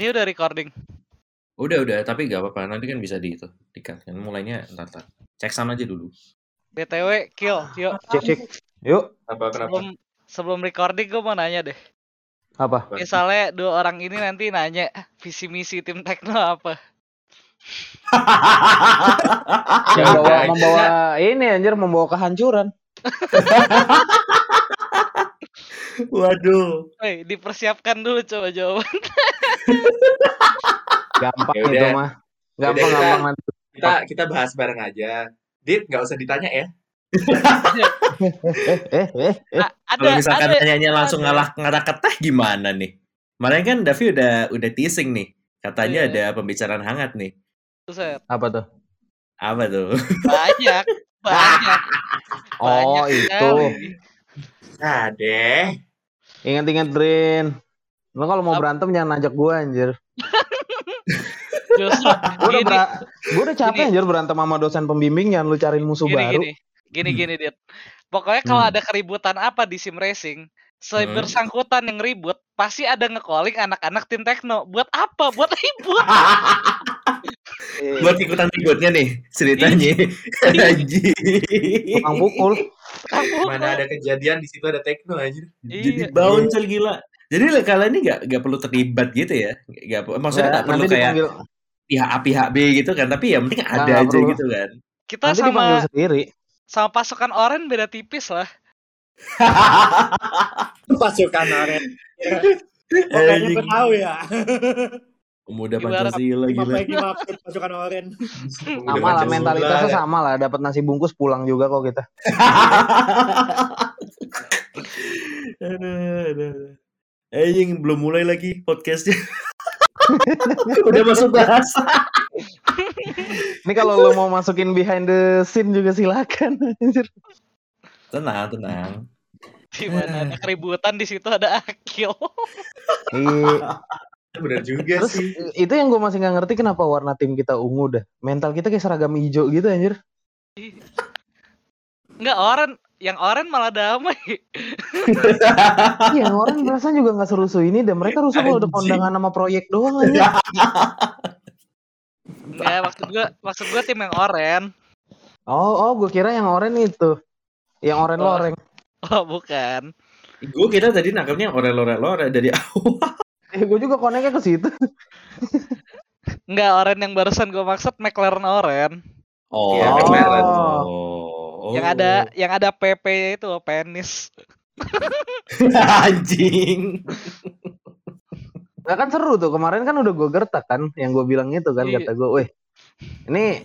Ini udah recording. Udah, udah, tapi gak apa-apa. Nanti kan bisa di itu, di cut kan. Mulainya ntar, ntar. Cek sound aja dulu. BTW, kill, yuk. Cek cek. Yuk, Apa, kenapa? Sebelum sebelum recording gue mau nanya deh. apa? Misalnya dua orang ini nanti nanya visi misi tim Tekno apa? Membawa, membawa ini anjir membawa kehancuran. Waduh. Woi, dipersiapkan dulu coba jawaban. Gampang Ya itu udah. mah. Gampang Udah, kita- gampang nanti. kita kita bahas bareng aja. Dit nggak usah ditanya ya. Eh eh eh. eh. Kalau misalkan ada tanyanya langsung ada. ngalah ngalah ke teh gimana nih? Kemarin kan Davi udah udah teasing nih. Katanya Iya. ada pembicaraan hangat nih. Buset, Apa tuh? Apa tuh? banyak, banyak. Oh, banyak itu. sekali. Nah deh. Ingat-ingat Drin. Lo kalau mau berantem jangan ajak gua anjir. Justru Gua udah bera- gua udah capek Gini. anjir berantem sama dosen pembimbing jangan lu cariin musuh gini, baru. gini, gini, gini, Dit. Pokoknya kalau Hmm. ada keributan apa di sim racing, Hmm. bersangkutan yang ribut, pasti ada nge-calling anak-anak tim Tekno. Buat apa? Buat ribut. Eh, Buat ikutan ributnya nih ceritanya. Anjing. Tukang pukul. Mana ada kejadian di situ ada tekno aja. Jadi Iya. bouncel gila. Jadi kalian ini gak, gak perlu terlibat gitu ya? Gak, maksudnya Nggak, gak perlu kayak dipanggil, pihak A pihak B gitu kan? Tapi ya penting ada nggak aja perlu. gitu kan. kita nanti sama sendiri. sama pasukan oren beda tipis lah. Pasukan oren. Oh, gue tahu ya. Pemuda Pancasila gila. yang dimaksud pasukan oren? Sama lah mentalitasnya sama lah. Dapat nasi bungkus pulang juga kok kita. Aduh, aduh. Anjing belum mulai lagi podcastnya. Udah masuk bahasa. Ini kalau lu mau masukin behind the scene juga silakan. anjir. Tenang, tenang. Di mana ada keributan di situ ada akil. Iya. Bener juga Terus sih. itu yang gue masih nggak ngerti kenapa warna tim kita ungu dah. Mental kita kayak seragam hijau gitu anjir. Enggak oren, yang oren malah damai. Iya orang perasaan juga nggak serusuh ini dan mereka rusuh kalau Anjing. kondangan sama proyek doang anjir. Enggak, maksud gua maksud gua tim yang oren. Oh oh gue kira yang oren itu. Yang oren Oh. loreng. Oh, bukan. Gue kira tadi nangkepnya orel-orel dari awal. Eh gue juga koneknya ke situ. Enggak, oren yang barusan gua maksud McLaren oren. Oh, Iya, kemarin. oh. Oh. Yang ada yang ada PP itu penis. anjing. Nah kan seru tuh kemarin kan udah gue gertak kan yang gue bilang itu kan Iya. kata gue, weh ini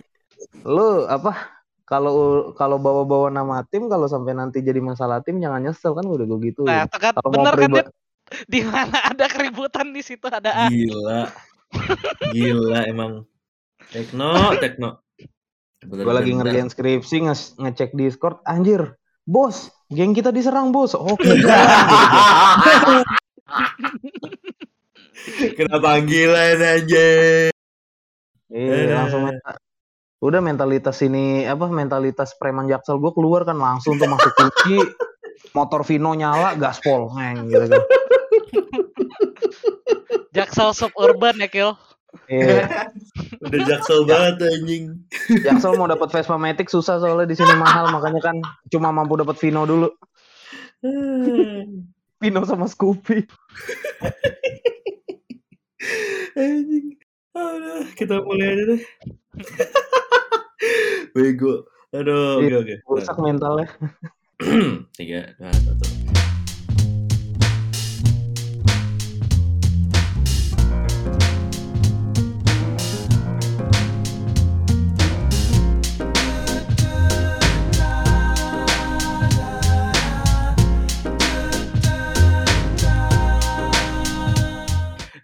lu apa kalau kalau bawa-bawa nama tim kalau sampai nanti jadi masalah tim jangan nyesel kan udah gue gitu. Nah, kan bener kan Dit? Di mana ada keributan di situ ada akil. Gila. Gila emang. Tekno, tekno. Gue lagi ngerjain skripsi nge- ngecek Discord, anjir, bos, geng kita diserang bos. Oke. Kena panggilan aja. Iya, langsung menta- udah mentalitas ini apa mentalitas preman jaksel gue keluar kan langsung tuh masuk kunci motor Vino nyala gaspol ngeng gitu kan. Jaksel suburban ya, Kil. Iya. Udah jaksel banget anjing. Jaksel mau dapat Vespa Matic susah soalnya di sini mahal makanya kan cuma mampu dapat Vino dulu. Vino sama Scoopy. anjing. Aduh, kita mulai aja deh. Bego. Aduh, oke oke. Rusak mentalnya. Tiga, dua, satu.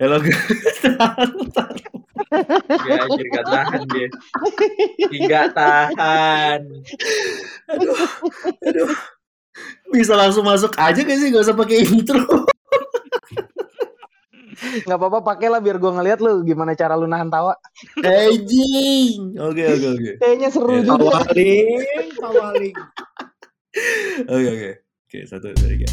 Halo guys. Ya anjir gak tahan dia. Tidak tahan. Bisa langsung masuk aja gak sih? Gak usah pakai intro. Nggak apa-apa pakailah biar gua ngeliat lu gimana cara lu nahan tawa. Anjing. Oke oke oke. Kayaknya seru Ya, juga. Awaling, awaling. Oke oke. Oke, satu, dua, tiga.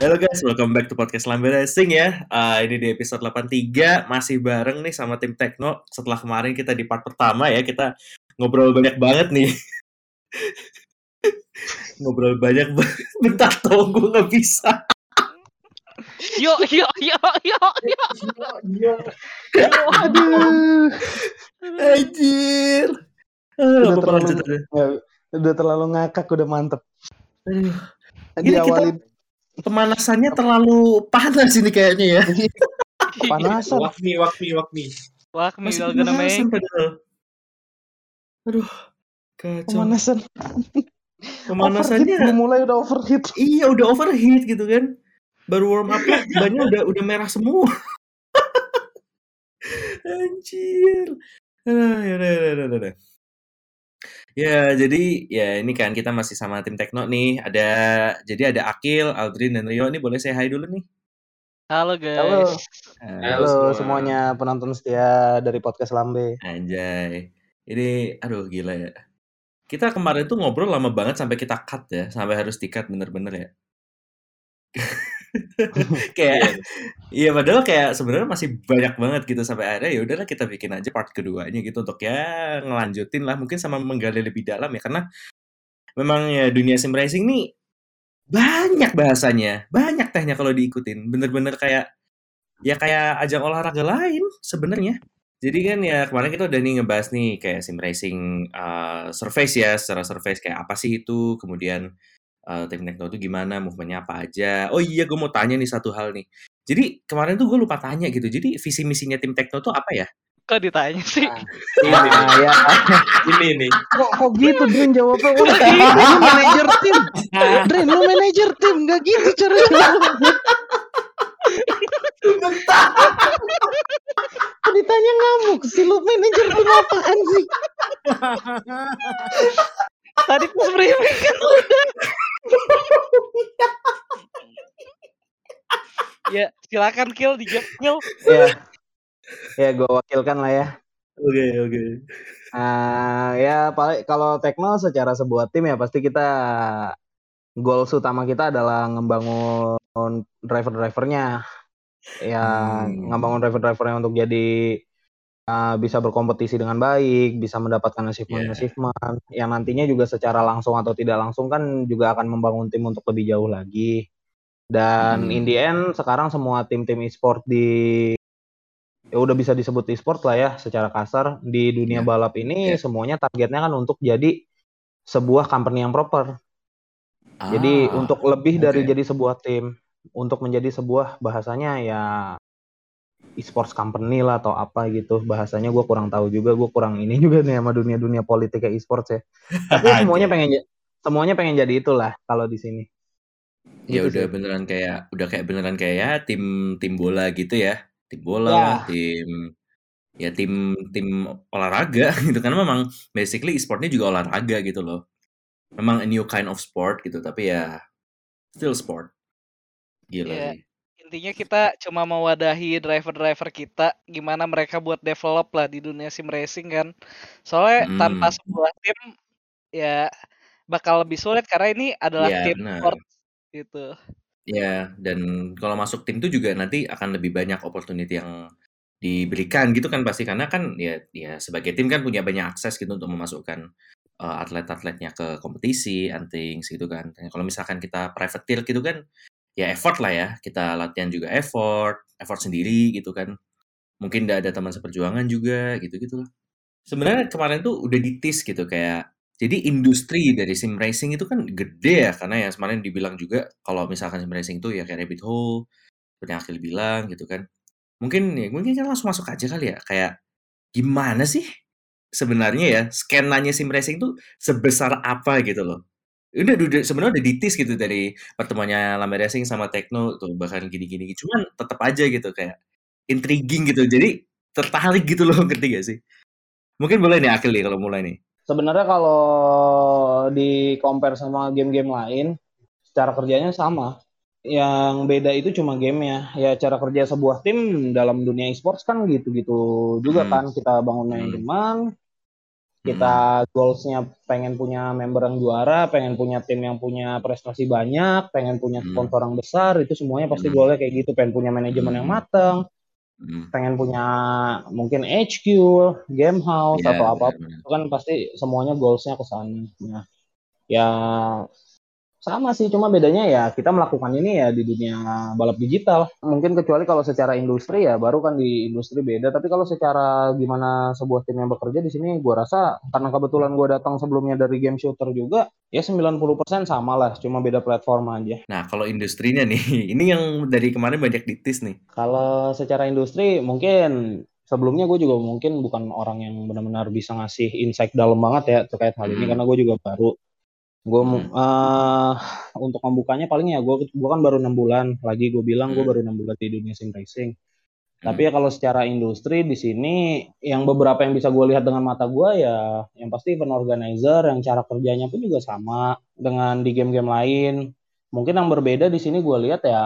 Halo guys, welcome back to podcast Lambe Racing ya. Uh, ini di episode 83 masih bareng nih sama tim Tekno. Setelah kemarin kita di part pertama ya, kita ngobrol banyak banget nih. ngobrol banyak banget. Bentar tau gue nggak bisa. Yo yo yo yo yo. Aduh. Anjir. Ah, Udah terlalu, ya, udah terlalu ngakak, udah mantep. Aduh, Gini, Diawalin pemanasannya terlalu panas ini kayaknya ya. panasan. Wakmi, wakmi, wakmi. Gonna pemanasan make. Aduh, kacau. Pemanasan. Pemanasannya Overheat, belum mulai udah overheat. Iya udah overheat gitu kan. Baru warm up bannya udah udah merah semua. Anjir. Aduh, yaudah, yaudah, yaudah, yaudah. Ya, jadi ya ini kan kita masih sama tim Tekno nih. Ada jadi ada Akil, Aldrin dan Rio. Ini boleh saya hai dulu nih. Halo guys. Halo. Halo Halo semua. semuanya penonton setia dari podcast Lambe. Anjay. Ini aduh gila ya. Kita kemarin tuh ngobrol lama banget sampai kita cut ya, sampai harus di-cut bener-bener ya. kayak iya padahal kayak sebenarnya masih banyak banget gitu sampai akhirnya ya udahlah kita bikin aja part keduanya gitu untuk ya ngelanjutin lah mungkin sama menggali lebih dalam ya karena memang ya dunia sim racing nih banyak bahasanya, banyak tehnya kalau diikutin. Bener-bener kayak ya kayak ajang olahraga lain sebenarnya. Jadi kan ya kemarin kita udah nih ngebahas nih kayak sim racing uh, surface ya, secara surface kayak apa sih itu, kemudian uh, tim Tekno itu gimana, movementnya apa aja. Oh iya, gue mau tanya nih satu hal nih. Jadi kemarin tuh gue lupa tanya gitu. Jadi visi misinya tim Tekno tuh apa ya? Kok ditanya sih? Ini, Ah ya, ini nih. kok kok gitu Drin jawabnya? Wah, lu manajer tim. Drin, lu manajer tim, nggak gitu cara jawabnya. Kok ditanya ngamuk sih lu manajer tim apaan sih? Tadi pas briefing kan udah. ya, silakan kill dijawab kill. Ya, ya gue wakilkan lah ya. Oke, oke. Nah, ya paling kalau Tekno secara sebuah tim ya pasti kita goals utama kita adalah ngembangun driver-drivernya. Ya, Hmm. ngembangun driver-drivernya untuk jadi uh, bisa berkompetisi dengan baik, bisa mendapatkan achievement-achievement. Yang nantinya juga secara langsung atau tidak langsung kan juga akan membangun tim untuk lebih jauh lagi. Dan Hmm. in the end sekarang semua tim-tim e-sport di ya udah bisa disebut e-sport lah ya secara kasar di dunia Ya. balap ini Ya. semuanya targetnya kan untuk jadi sebuah company yang proper. Jadi Ah, untuk lebih dari oke. jadi sebuah tim, untuk menjadi sebuah bahasanya ya e-sports company lah atau apa gitu bahasanya gue kurang tahu juga gue kurang ini juga nih sama dunia dunia politik kayak e-sports ya. Tapi semuanya pengen semuanya pengen jadi itulah kalau di sini. ya Gitu udah sih. beneran kayak udah kayak beneran kayak ya tim tim bola gitu ya tim bola Ya. tim ya tim tim olahraga gitu karena memang basically e-sportnya juga olahraga gitu loh memang a new kind of sport gitu tapi ya still sport gila Iya. sih Intinya kita cuma mewadahi driver-driver kita gimana mereka buat develop lah di dunia sim racing kan. Soalnya Hmm. tanpa sebuah tim ya bakal lebih sulit karena ini adalah Iya, tim benar. sport gitu. ya dan kalau masuk tim tuh juga nanti akan lebih banyak opportunity yang diberikan gitu kan pasti karena kan ya ya sebagai tim kan punya banyak akses gitu untuk memasukkan uh, atlet-atletnya ke kompetisi anting gitu kan kalau misalkan kita private tier gitu kan ya effort lah ya. Kita latihan juga effort effort sendiri gitu kan. Mungkin udah ada teman seperjuangan juga gitu gitu lah sebenarnya kemarin tuh udah ditis gitu kayak jadi industri dari sim racing itu kan gede ya karena ya kemarin dibilang juga kalau misalkan sim racing itu ya kayak rabbit hole yang Akhil bilang gitu kan. Mungkin ya mungkin kita langsung masuk aja kali ya kayak gimana sih sebenarnya ya skenanya sim racing tuh sebesar apa gitu loh udah udah sebenarnya udah ditis gitu dari pertemuannya Lambe Racing sama Tekno tuh bahkan gini-gini cuman tetap aja gitu kayak intriguing gitu jadi tertarik gitu loh ngerti gak sih mungkin boleh nih Akil nih kalau mulai nih Sebenarnya kalau di compare sama game-game lain, cara kerjanya sama. Yang beda itu cuma gamenya. Ya cara kerja sebuah tim dalam dunia e-sports kan gitu-gitu juga Hmm. kan. Kita bangun Hmm. manajemen, kita goalsnya pengen punya member yang juara, pengen punya tim yang punya prestasi banyak, pengen punya Hmm. sponsor yang besar, itu semuanya pasti Hmm. goalnya kayak gitu. Pengen punya manajemen yang Hmm. matang, Hmm. pengen punya mungkin HQ, game house Iya, atau apa itu kan pasti semuanya goalsnya ke sana. Nah, ya sama sih, cuma bedanya ya kita melakukan ini ya di dunia balap digital. Mungkin kecuali kalau secara industri ya baru kan di industri beda. Tapi kalau secara gimana sebuah tim yang bekerja di sini, gua rasa karena kebetulan gua datang sebelumnya dari game shooter juga, ya 90% sama lah, cuma beda platform aja. Nah, kalau industrinya nih, ini yang dari kemarin banyak ditis nih. Kalau secara industri mungkin sebelumnya gue juga mungkin bukan orang yang benar-benar bisa ngasih insight dalam banget ya terkait hal ini Hmm. karena gue juga baru. Gue Hmm. eh untuk membukanya paling ya gue gue kan baru enam bulan lagi gue bilang gue Hmm. baru enam bulan di dunia sim racing. Hmm. Tapi ya kalau secara industri di sini yang beberapa yang bisa gue lihat dengan mata gue ya yang pasti event organizer yang cara kerjanya pun juga sama dengan di game-game lain. Mungkin yang berbeda di sini gue lihat ya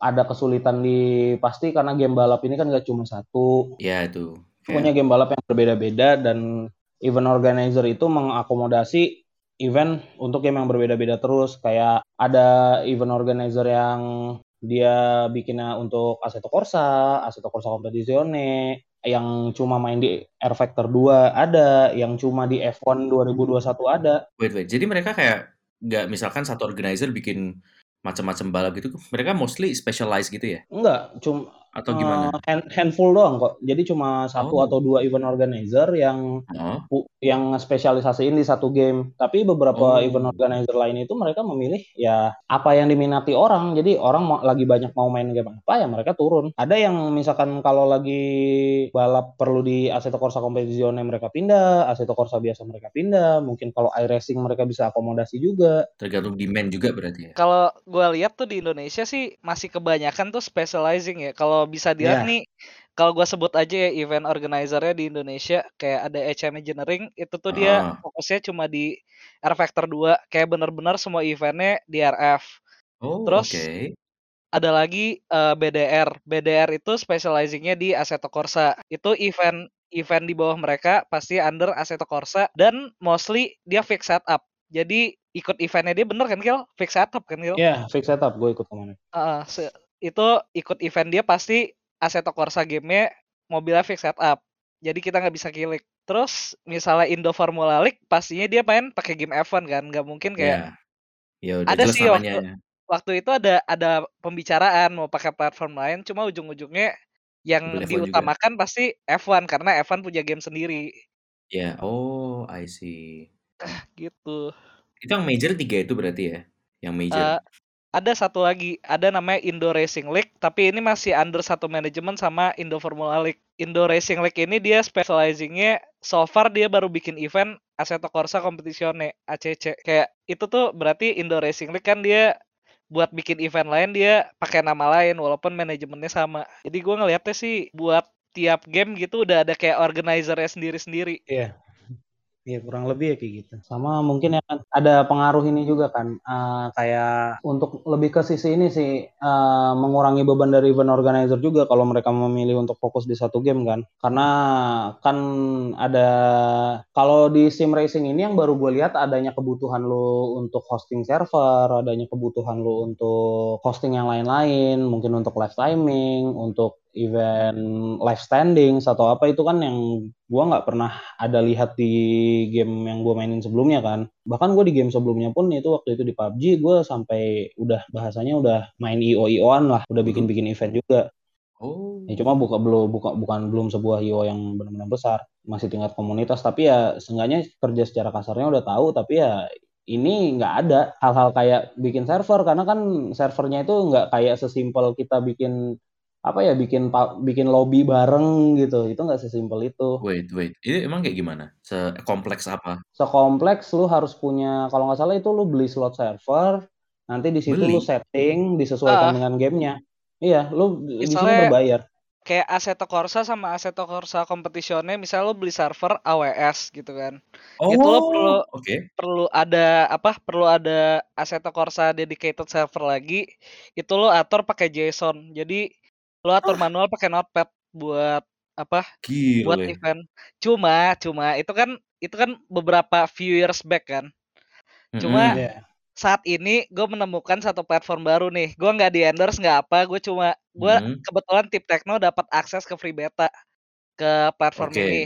ada kesulitan di pasti karena game balap ini kan gak cuma satu. Ya itu. Punya game balap yang berbeda-beda dan event organizer itu mengakomodasi event untuk game yang berbeda-beda terus. Kayak ada event organizer yang dia bikinnya untuk Assetto Corsa, Assetto Corsa Competizione, yang cuma main di R Factor 2 ada, yang cuma di F1 2021 ada. Wait, wait. Jadi mereka kayak nggak misalkan satu organizer bikin macam-macam balap gitu, mereka mostly specialize gitu ya? Enggak, cuma Atau gimana? hand- handful doang kok. Jadi cuma satu Oh. atau dua event organizer yang Oh, pu- yang spesialisasiin di satu game. Tapi beberapa Oh. event organizer lain itu mereka memilih ya apa yang diminati orang. Jadi orang mau, lagi banyak mau main game apa ya mereka turun. Ada yang misalkan kalau lagi balap perlu di Assetto Corsa Competizione mereka pindah, Assetto Corsa biasa mereka pindah. Mungkin kalau iRacing mereka bisa akomodasi juga. tergantung demand juga berarti ya? Kalau gua lihat tuh di Indonesia sih masih kebanyakan tuh specializing ya. Kalau bisa dilihat Ya. nih, kalau gua sebut aja ya event organizer-nya di Indonesia kayak ada HM Engineering itu tuh dia Ah. fokusnya cuma di R Factor 2 kayak bener-bener semua eventnya di RF. Oh, Terus oke. ada lagi eh, BDR. BDR itu specializingnya di Assetto Corsa. Itu event event di bawah mereka pasti under Assetto Corsa dan mostly dia fix setup. Jadi ikut eventnya dia bener kan Kil? Fix setup kan Kil? Ya, fix setup gue ikut ke mana. Heeh, se- itu ikut event dia pasti Assetto Corsa game-nya mobilnya fix setup. Jadi kita nggak bisa kilik. Terus misalnya Indo Formula League pastinya dia main pakai game F1 kan, nggak mungkin kayak Ya. Ya udah ada sih waktu waktu itu ada ada pembicaraan mau pakai platform lain, cuma ujung-ujungnya yang Mobil F1 juga. diutamakan pasti F1 karena F1 punya game sendiri Ya, oh, I see. gitu. Itu yang major tiga itu berarti ya? Yang major. Eh, ada satu lagi, ada namanya Indo Racing League, tapi ini masih under satu manajemen sama Indo Formula League. Indo Racing League ini dia specializingnya so far dia baru bikin event Assetto Corsa Competizione ACC. Kayak itu tuh berarti Indo Racing League kan dia buat bikin event lain dia pakai nama lain walaupun manajemennya sama. Jadi gua ngeliatnya sih buat tiap game gitu udah ada kayak organizernya sendiri-sendiri. Iya. Iya kurang lebih ya kayak gitu. Sama mungkin ya ada pengaruh ini juga kan eh, kayak untuk lebih ke sisi ini sih eh, mengurangi beban dari event organizer juga kalau mereka memilih untuk fokus di satu game kan. Karena kan ada kalau di sim racing ini yang baru gue lihat adanya kebutuhan lo untuk hosting server, adanya kebutuhan lo untuk hosting yang lain-lain, mungkin untuk live timing, untuk event live standing atau apa itu kan yang gua nggak pernah ada lihat di game yang gue mainin sebelumnya kan. Bahkan gue di game sebelumnya pun itu waktu itu di PUBG gue sampai udah bahasanya udah main io ioan lah udah bikin bikin event juga. Oh. ya cuma buka belum buka bukan belum sebuah io yang benar-benar besar masih tingkat komunitas tapi ya seenggaknya kerja secara kasarnya udah tahu tapi ya ini nggak ada hal-hal kayak bikin server karena kan servernya itu nggak kayak sesimpel kita bikin apa ya bikin bikin lobby bareng gitu itu nggak sesimpel itu Wait, wait. Ini emang kayak gimana? Sekompleks apa? sekompleks lu harus punya kalau nggak salah itu lu beli slot server nanti di situ Beli? lu setting disesuaikan Ah. dengan gamenya iya lu di sini berbayar Kayak Assetto Corsa sama Assetto Corsa Competizione misalnya lo beli server AWS gitu kan. Oh, Itu lo perlu- Oke. perlu ada apa perlu ada Assetto Corsa dedicated server lagi itu lo atur pakai JSON jadi lo atur manual pakai notepad buat apa buat Gile. event. Cuma cuma itu kan itu kan beberapa few years back kan. Cuma Mm-mm. Iya. saat ini gue menemukan satu platform baru nih. Gue nggak di endorse nggak apa. Gue cuma gue Mm. kebetulan tip Tekno dapat akses ke free beta ke platform Oke. ini.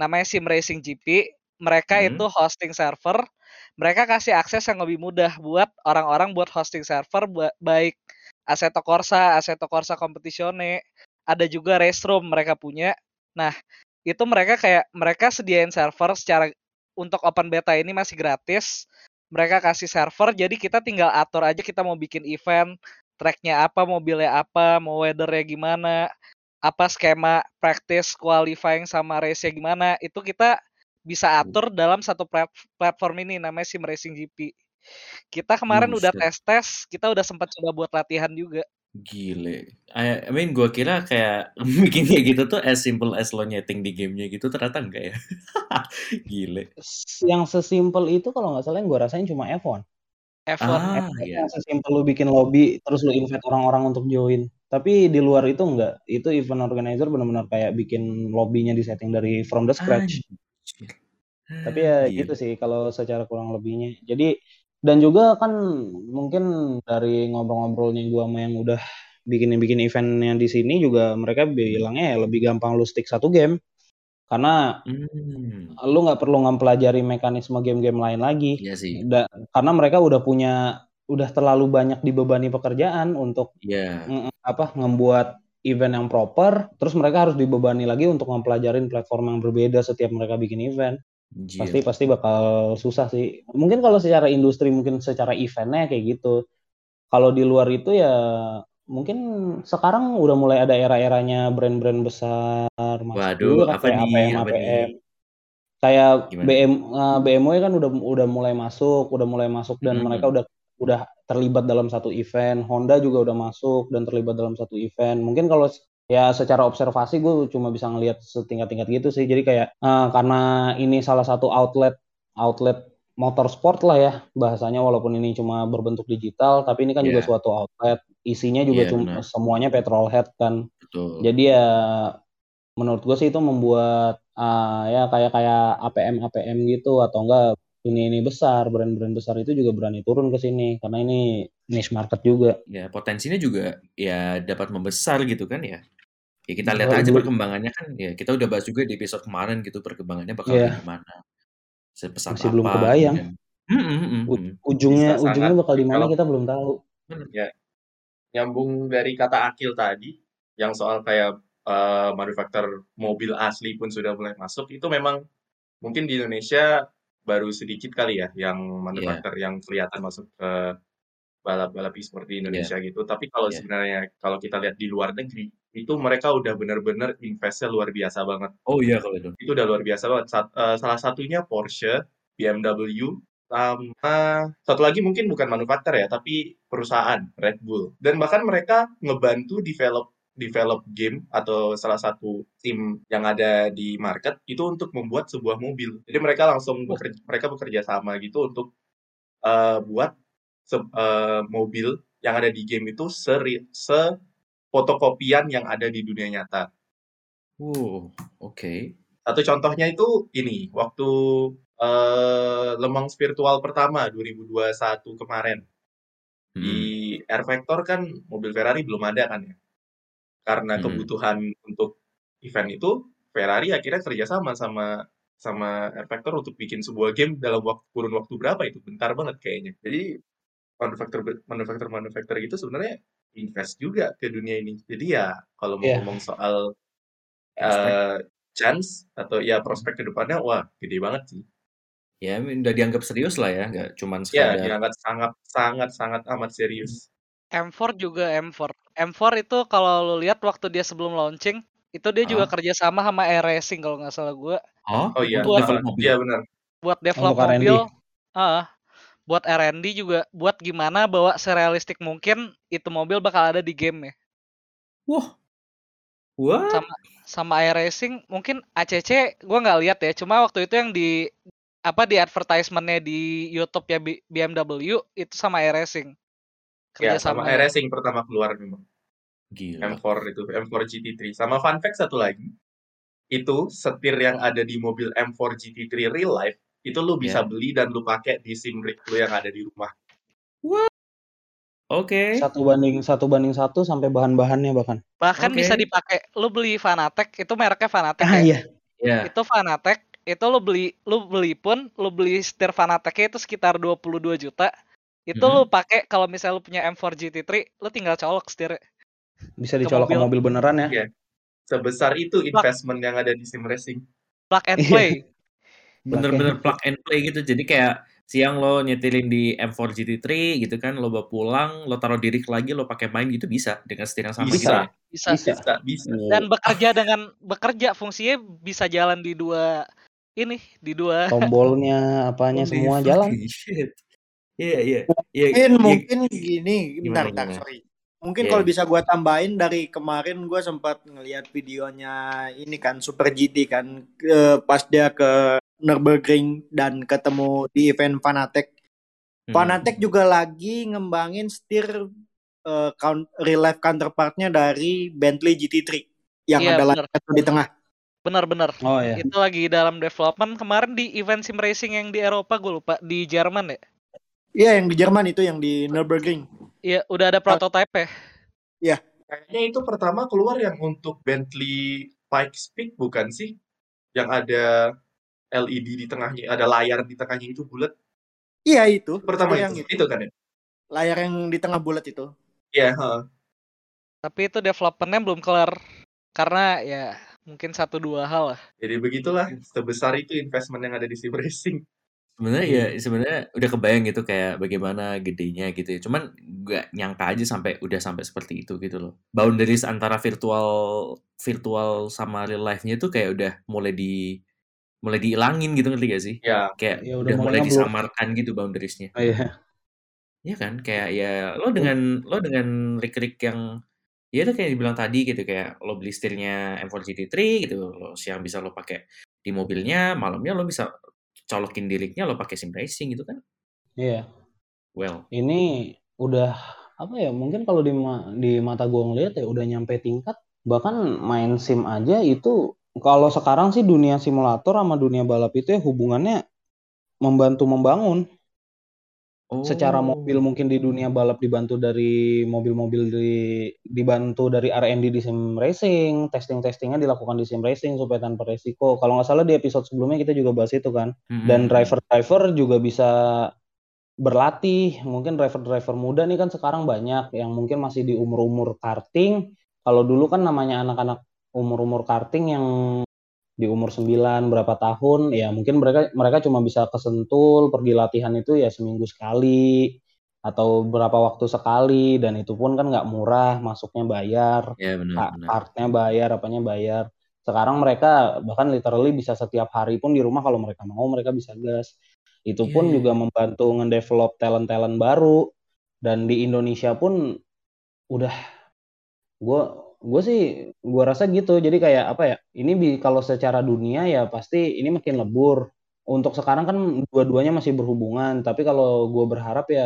Namanya Sim Racing GP. Mereka Mm. itu hosting server. Mereka kasih akses yang lebih mudah buat orang-orang buat hosting server ba- baik Assetto Corsa, Assetto Corsa Competizione, ada juga race room mereka punya. Nah, itu mereka kayak mereka sediain server secara untuk open beta ini masih gratis. Mereka kasih server, jadi kita tinggal atur aja kita mau bikin event, tracknya apa, mobilnya apa, mau weathernya gimana, apa skema practice, qualifying sama race-nya gimana, itu kita bisa atur dalam satu plat- platform ini namanya Sim Racing GP. Kita kemarin udah Buset. tes-tes, kita udah sempat coba buat latihan juga. Gile. I, I mean, gua kira kayak bikin kayak gitu tuh as simple as lo nyeting di gamenya gitu, ternyata enggak ya. Gile. Yang sesimpel itu kalau nggak salah yang gue rasain cuma F1. F1 Ah, F1 iya. yang sesimpel lu bikin lobby terus lu invite orang-orang untuk join. Tapi di luar itu enggak. Itu event organizer benar-benar kayak bikin lobbynya di setting dari from the scratch. Anjir. Tapi ya Gile. gitu sih kalau secara kurang lebihnya. Jadi dan juga kan mungkin dari ngobrol-ngobrolnya gua sama yang udah bikin bikin eventnya di sini juga mereka bilangnya ya lebih gampang lu stick satu game karena Hmm. lu nggak perlu ngempelajari mekanisme game-game lain lagi. Iya sih. Da- karena mereka udah punya udah terlalu banyak dibebani pekerjaan untuk mm, apa membuat event yang proper terus mereka harus dibebani lagi untuk mempelajarin platform yang berbeda setiap mereka bikin event Anjir. pasti pasti bakal susah sih mungkin kalau secara industri mungkin secara eventnya kayak gitu kalau di luar itu ya mungkin sekarang udah mulai ada era-eranya brand-brand besar masuk Waduh, juga kan apa kayak nih? APM Apa APM nih? kayak Gimana? BM eh, BMW kan udah udah mulai masuk udah mulai masuk dan Mm-mm. mereka udah udah terlibat dalam satu event Honda juga udah masuk dan terlibat dalam satu event mungkin kalau ya secara observasi gue cuma bisa ngelihat setingkat-tingkat gitu sih jadi kayak eh, karena ini salah satu outlet outlet motorsport lah ya bahasanya walaupun ini cuma berbentuk digital tapi ini kan juga Iya. suatu outlet isinya juga Iya, cuma benar. semuanya petrolhead kan Betul. jadi ya menurut gue sih itu membuat ah, ya kayak kayak APM APM gitu atau enggak ini ini besar brand-brand besar itu juga berani turun ke sini karena ini niche market juga. Ya, potensinya juga ya dapat membesar gitu kan ya. Ya kita lihat Belum- aja belum- perkembangannya kan ya kita udah bahas juga di episode kemarin gitu perkembangannya bakal Iya. kayak gimana. Sebesar Masih belum apa, kebayang. kemudian- Mm, mm, mm, mm. ujungnya Bisa ujungnya sangat bakal di mana kalau- kita belum tahu. nyambung dari kata Akil tadi yang soal kayak eh, manufaktur mobil asli pun sudah mulai masuk itu memang mungkin di Indonesia baru sedikit kali ya yang manufaktur yang kelihatan masuk ke balap-balap e-sport di Indonesia gitu tapi kalau Iya. sebenarnya kalau kita lihat di luar negeri itu mereka udah benar-benar investnya luar biasa banget. Oh iya kalau itu. itu udah luar biasa banget. Sat- eh, salah satunya Porsche BMW sama satu lagi mungkin bukan manufaktur ya tapi perusahaan Red Bull. Dan bahkan mereka ngebantu develop develop game atau salah satu tim yang ada di market itu untuk membuat sebuah mobil. Jadi mereka langsung bekerja, mereka bekerja sama gitu untuk eh, buat se- eh, mobil yang ada di game itu seri, se fotokopian yang ada di dunia nyata Wow, oke. satu contohnya itu ini waktu eh, Le Mans virtual pertama 2021 kemarin Hmm. di Air Vector kan mobil Ferrari belum ada kan ya. Karena Hmm. kebutuhan untuk event itu Ferrari akhirnya kerjasama sama sama Air Vector untuk bikin sebuah game dalam waktu kurun waktu berapa itu bentar banget kayaknya. Jadi manufaktur manufaktur manufaktur gitu sebenarnya invest juga ke dunia ini. Jadi ya kalau mau Iya. ngomong soal eh, chance atau ya prospek ke depannya wah gede banget sih. Ya udah dianggap serius lah ya, nggak cuman Ya, sekadar. dianggap sangat sangat sangat amat serius. M4 juga M4. M4 itu kalau lu lihat waktu dia sebelum launching itu dia juga Ah. kerja sama sama Air Racing kalau nggak salah gue Oh, Oh iya, Buat- develop iya benar. buat develop Untuk R&D. mobil. Ah, buat R&D juga buat gimana bawa serealistik mungkin itu mobil bakal ada di game ya. Wah. Wah. Sama sama Air Racing mungkin ACC gua nggak lihat ya. Cuma waktu itu yang di apa di advertisementnya di YouTube ya BMW itu sama Air Racing. Ya, Kerja sama sama. Air Racing pertama keluar memang. Gila. M4 itu, M4 GT3. Sama fun fact satu lagi, itu setir yang ada di mobil M4 GT3 real life itu lu bisa Ya. beli dan lu pakai di sim rig lu yang ada di rumah. Oke. Satu banding satu banding satu sampai bahan-bahannya bahkan. Bahkan bisa Oke. dipakai. Lu beli Fanatec, itu mereknya Fanatec Ah ya. iya. Ya. Itu Fanatec, itu lu beli lu beli pun lu beli setir Fanatecnya itu sekitar 22 juta. Itu Mhm. lu pakai kalau misalnya lu punya M4 GT3, lu tinggal colok setirnya. Bisa Ke dicolok ke mobil. mobil beneran ya. Iya. Sebesar itu investment yang ada di sim racing. Plug and Iya. play. Bener-bener plug and play gitu. Jadi kayak siang lo nyetilin di M4 GT3 gitu kan, lo bawa pulang, lo taruh di rig lagi, lo pakai main gitu bisa dengan setir yang sama Bisa. gitu ya. Bisa. Bisa. Bisa, bisa. Dan bekerja dengan bekerja fungsinya bisa jalan di dua ini, di dua Tombolnya, apanya Holy semua jalan. Iya, iya. Iya, Mungkin iya. mungkin gini, bentar, Gimana, bentar, gimana? sorry. Mungkin Iya. kalau bisa gua tambahin dari kemarin gua sempat ngelihat videonya ini kan Super GT kan ke, pas dia ke Nürburgring dan ketemu di event Fanatec. Hmm. Fanatec juga lagi ngembangin setir eh, count, real life counterpartnya dari Bentley GT3 yang Iya, ada di tengah. benar-benar. Oh ya. Itu lagi dalam development kemarin di event sim racing yang di Eropa gue lupa di Jerman ya. Iya yang di Jerman itu yang di Nürburgring. Iya, udah ada prototipe ya. Kayaknya itu pertama keluar yang untuk Bentley Pikes Peak bukan sih? Yang ada LED di tengahnya, ada layar di tengahnya itu bulat. Iya itu. Pertama yang itu, itu. itu kan ya? Layar yang di tengah bulat itu. Iya, heeh. Tapi itu developmentnya belum kelar karena ya mungkin satu dua hal lah. Jadi begitulah sebesar itu investment yang ada di sim racing. Sebenarnya ya sebenarnya udah kebayang gitu kayak bagaimana gedenya gitu ya. Cuman nggak nyangka aja sampai udah sampai seperti itu gitu loh. Boundaries antara virtual virtual sama real life-nya tuh kayak udah mulai di mulai dihilangin gitu ngerti gak sih? Ya, Kayak Ya, udah udah, mulai ngeblur. disamarkan gitu boundariesnya. Oh, iya. Iya kan? Kayak ya lo dengan lo dengan rig-rig yang ya itu kayak dibilang tadi gitu kayak lo beli setirnya M4 GT3 gitu lo siang bisa lo pakai di mobilnya malamnya lo bisa colokin di rig-nya lo pakai sim racing gitu kan Iya. well Ini udah apa ya? Mungkin kalau di ma- di mata gua ngeliat ya udah nyampe tingkat bahkan main sim aja itu kalau sekarang sih dunia simulator sama dunia balap itu ya hubungannya membantu membangun. secara Oh. mobil mungkin di dunia balap dibantu dari mobil-mobil di dibantu dari R&D di sim racing, testing-testingnya dilakukan di sim racing supaya tanpa resiko. Kalau nggak salah di episode sebelumnya kita juga bahas itu kan. Mm-mm. Dan driver-driver juga bisa berlatih. Mungkin driver-driver muda nih kan sekarang banyak yang mungkin masih di umur-umur karting. Kalau dulu kan namanya anak-anak umur-umur karting yang di umur 9 berapa tahun ya mungkin mereka mereka cuma bisa kesentul pergi latihan itu ya seminggu sekali atau berapa waktu sekali dan itu pun kan nggak murah masuknya bayar ya benar bayar apanya bayar. Sekarang mereka bahkan literally bisa setiap hari pun di rumah kalau mereka mau mereka bisa gas. Itu Iya, pun iya, juga membantu ngedevelop talent-talent baru dan di Indonesia pun udah gue gue sih gue rasa gitu. Jadi kayak apa ya ini bi- kalau secara dunia ya pasti ini makin lebur. Untuk sekarang kan dua-duanya masih berhubungan. Tapi kalau gue berharap ya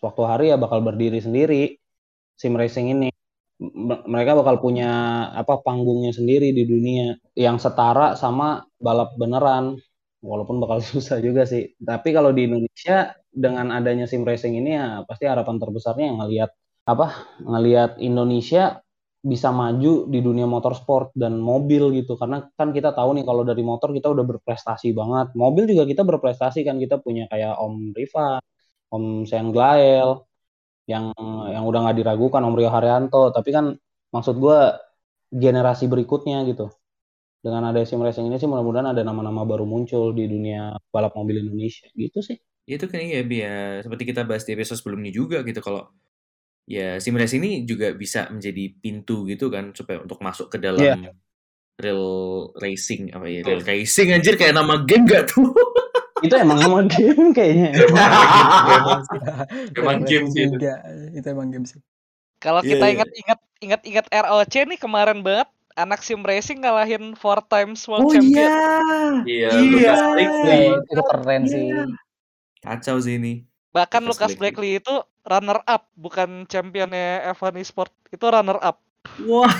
suatu hari ya bakal berdiri sendiri sim racing ini. Mereka bakal punya apa panggungnya sendiri di dunia. Yang setara sama balap beneran. Walaupun bakal susah juga sih. Tapi kalau di Indonesia dengan adanya sim racing ini ya pasti harapan terbesarnya ngelihat apa ngelihat Indonesia bisa maju di dunia motorsport dan mobil gitu. Karena kan kita tahu nih kalau dari motor kita udah berprestasi banget. Mobil juga kita berprestasi kan kita punya kayak Om Riva Om Sean Glael yang yang udah nggak diragukan Om Rio Haryanto. Tapi kan maksud gue generasi berikutnya gitu. Dengan ada sim racing ini sih mudah-mudahan ada nama-nama baru muncul di dunia balap mobil Indonesia. Gitu sih. Itu kan iya ya. Seperti kita bahas di episode sebelumnya juga gitu kalau ya sim race ini juga bisa menjadi pintu gitu kan supaya untuk masuk ke dalam Iya. real racing apa ya real racing anjir kayak nama game gak tuh itu emang nama game kayaknya Emang game sih itu. Emang game sih. Kalau Iya, kita iya. ingat-ingat ingat-ingat ROC nih kemarin banget anak sim racing ngalahin four times oh world champion. Iya, Iya. Lucas Blakely. Iya, itu keren sih. kacau sih ini Bahkan Lucas Lucas Blakely itu runner up, bukan championnya F1 Esport. Itu runner up. wah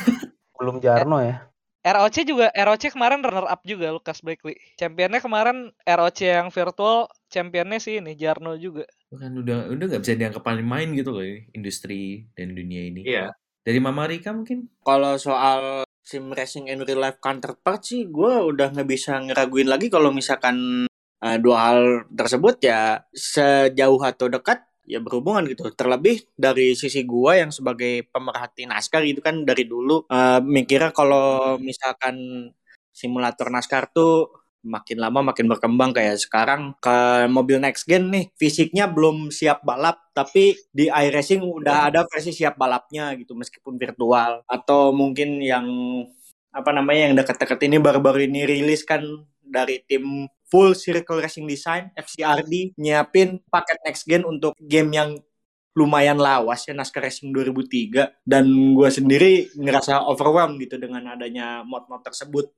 belum Jarno ya ROC juga ROC kemarin runner up juga Lucas Blakely. Championnya kemarin ROC yang virtual, championnya sih ini Jarno juga. Bukan udah udah nggak bisa dianggap paling main gitu loh ini, industri dan dunia ini. Iya. Dari Mama Rika mungkin? Kalau soal sim racing and real life counterpart sih, gue udah nggak bisa ngeraguin lagi kalau misalkan uh, dua hal tersebut ya sejauh atau dekat ya berhubungan gitu. Terlebih dari sisi gua yang sebagai pemerhati NASCAR gitu kan dari dulu uh, mikirnya kalau misalkan simulator NASCAR tuh makin lama makin berkembang kayak sekarang ke mobil next gen nih fisiknya belum siap balap tapi di iRacing udah ada versi siap balapnya gitu meskipun virtual atau mungkin yang apa namanya yang dekat-dekat ini baru-baru ini rilis kan dari tim full circle racing design FCRD nyiapin paket next gen untuk game yang lumayan lawas ya NASCAR Racing 2003 dan gue sendiri ngerasa overwhelmed gitu dengan adanya mod-mod tersebut.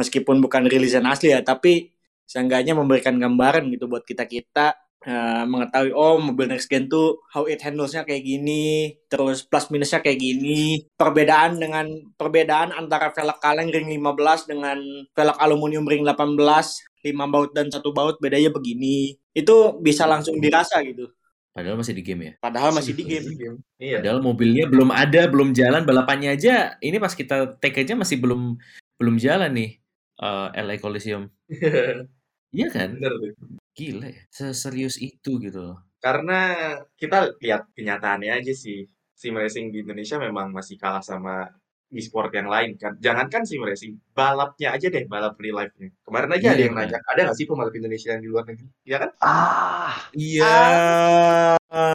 Meskipun bukan rilisan asli ya tapi seenggaknya memberikan gambaran gitu buat kita kita uh, mengetahui oh mobil next gen tuh how it handlesnya kayak gini terus plus minusnya kayak gini. Perbedaan dengan perbedaan antara velg kaleng ring 15 dengan velg aluminium ring 18 lima baut dan satu baut bedanya begini itu bisa langsung dirasa gitu Padahal masih di game ya. padahal masih di game Iya. Padahal mobilnya belum ada, belum jalan, balapannya aja. Ini pas kita take aja masih belum belum jalan nih. eh, LA Coliseum. Iya kan? Bener tuh. Gila ya. Seserius itu gitu loh. Karena kita lihat kenyataannya aja sih. Sim racing di Indonesia memang masih kalah sama e-sport yang lain kan. Jangankan sim racing, balapnya aja deh, balap real life-nya. Kemarin aja ada Iya, yang nanya, ada nggak sih pembalap Indonesia yang di luar negeri? Iya kan? Ah, Iya.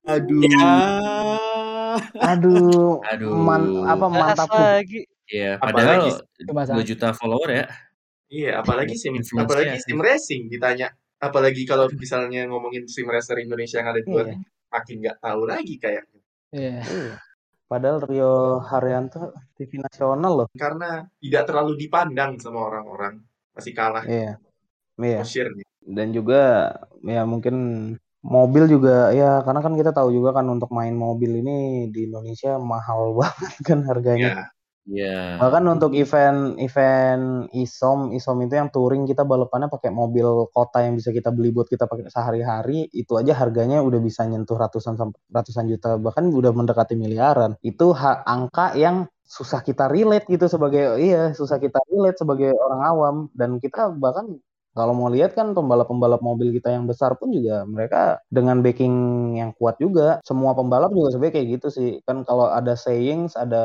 aduh ya aduh, Aduh. man, apa mantap lagi. Iya, Apalagi- padahal Coba 2 juta follower ya. Iya, apalagi sim, apalagi sim racing ditanya. Apalagi kalau misalnya ngomongin sim racer Indonesia yang ada di luar Iya. negeri, makin nggak tahu lagi kayaknya. Iya. Iya. Padahal Rio Haryanto TV nasional loh. Karena tidak terlalu dipandang sama orang-orang. Masih kalah Iya. Iya. Dan juga ya mungkin mobil juga ya karena kan kita tahu juga kan untuk main mobil ini di Indonesia mahal banget kan harganya. Iya. Bahkan untuk event event ISOM, ISOM itu yang touring kita balapannya pakai mobil kota yang bisa kita beli buat kita pakai sehari-hari, itu aja harganya udah bisa nyentuh ratusan ratusan juta, bahkan udah mendekati miliaran. Itu angka yang susah kita relate gitu sebagai iya, susah kita relate sebagai orang awam dan kita bahkan kalau mau lihat kan pembalap-pembalap mobil kita yang besar pun juga mereka dengan backing yang kuat juga. Semua pembalap juga sebenarnya kayak gitu sih. Kan kalau ada sayings, ada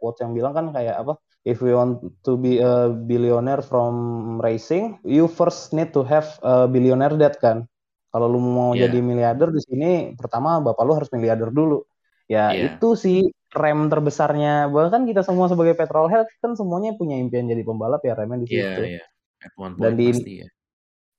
quotes yang bilang kan kayak apa? If you want to be a billionaire from racing, you first need to have a billionaire debt kan. Kalau lu mau Iya. jadi miliarder di sini, pertama bapak lu harus miliarder dulu. Ya Iya. itu sih rem terbesarnya. Bahkan kita semua sebagai petrolhead kan semuanya punya impian jadi pembalap ya remnya di Iya, situ. iya. F1 Dan point di- pasti ya.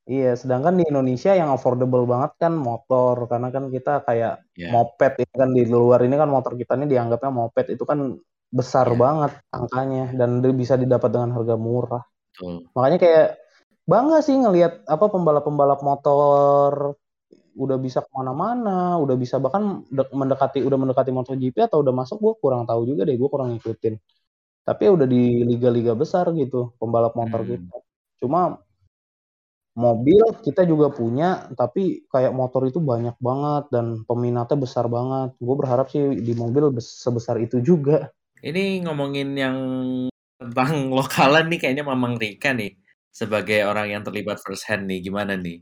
Iya, sedangkan di Indonesia yang affordable banget kan motor, karena kan kita kayak Iya. moped itu kan di luar ini kan motor kita ini dianggapnya moped itu kan besar Iya. banget angkanya dan bisa didapat dengan harga murah. Betul. Makanya kayak bangga sih ngelihat apa pembalap-pembalap motor udah bisa ke mana-mana, udah bisa bahkan de- mendekati udah mendekati MotoGP atau udah masuk gue kurang tahu juga deh, gue kurang ngikutin. Tapi udah di liga-liga besar gitu pembalap motor Hmm. kita. Cuma mobil kita juga punya, tapi kayak motor itu banyak banget dan peminatnya besar banget. Gue berharap sih di mobil bes- sebesar itu juga. Ini ngomongin yang tentang lokalan nih kayaknya Mamang Rika nih sebagai orang yang terlibat first hand nih gimana nih?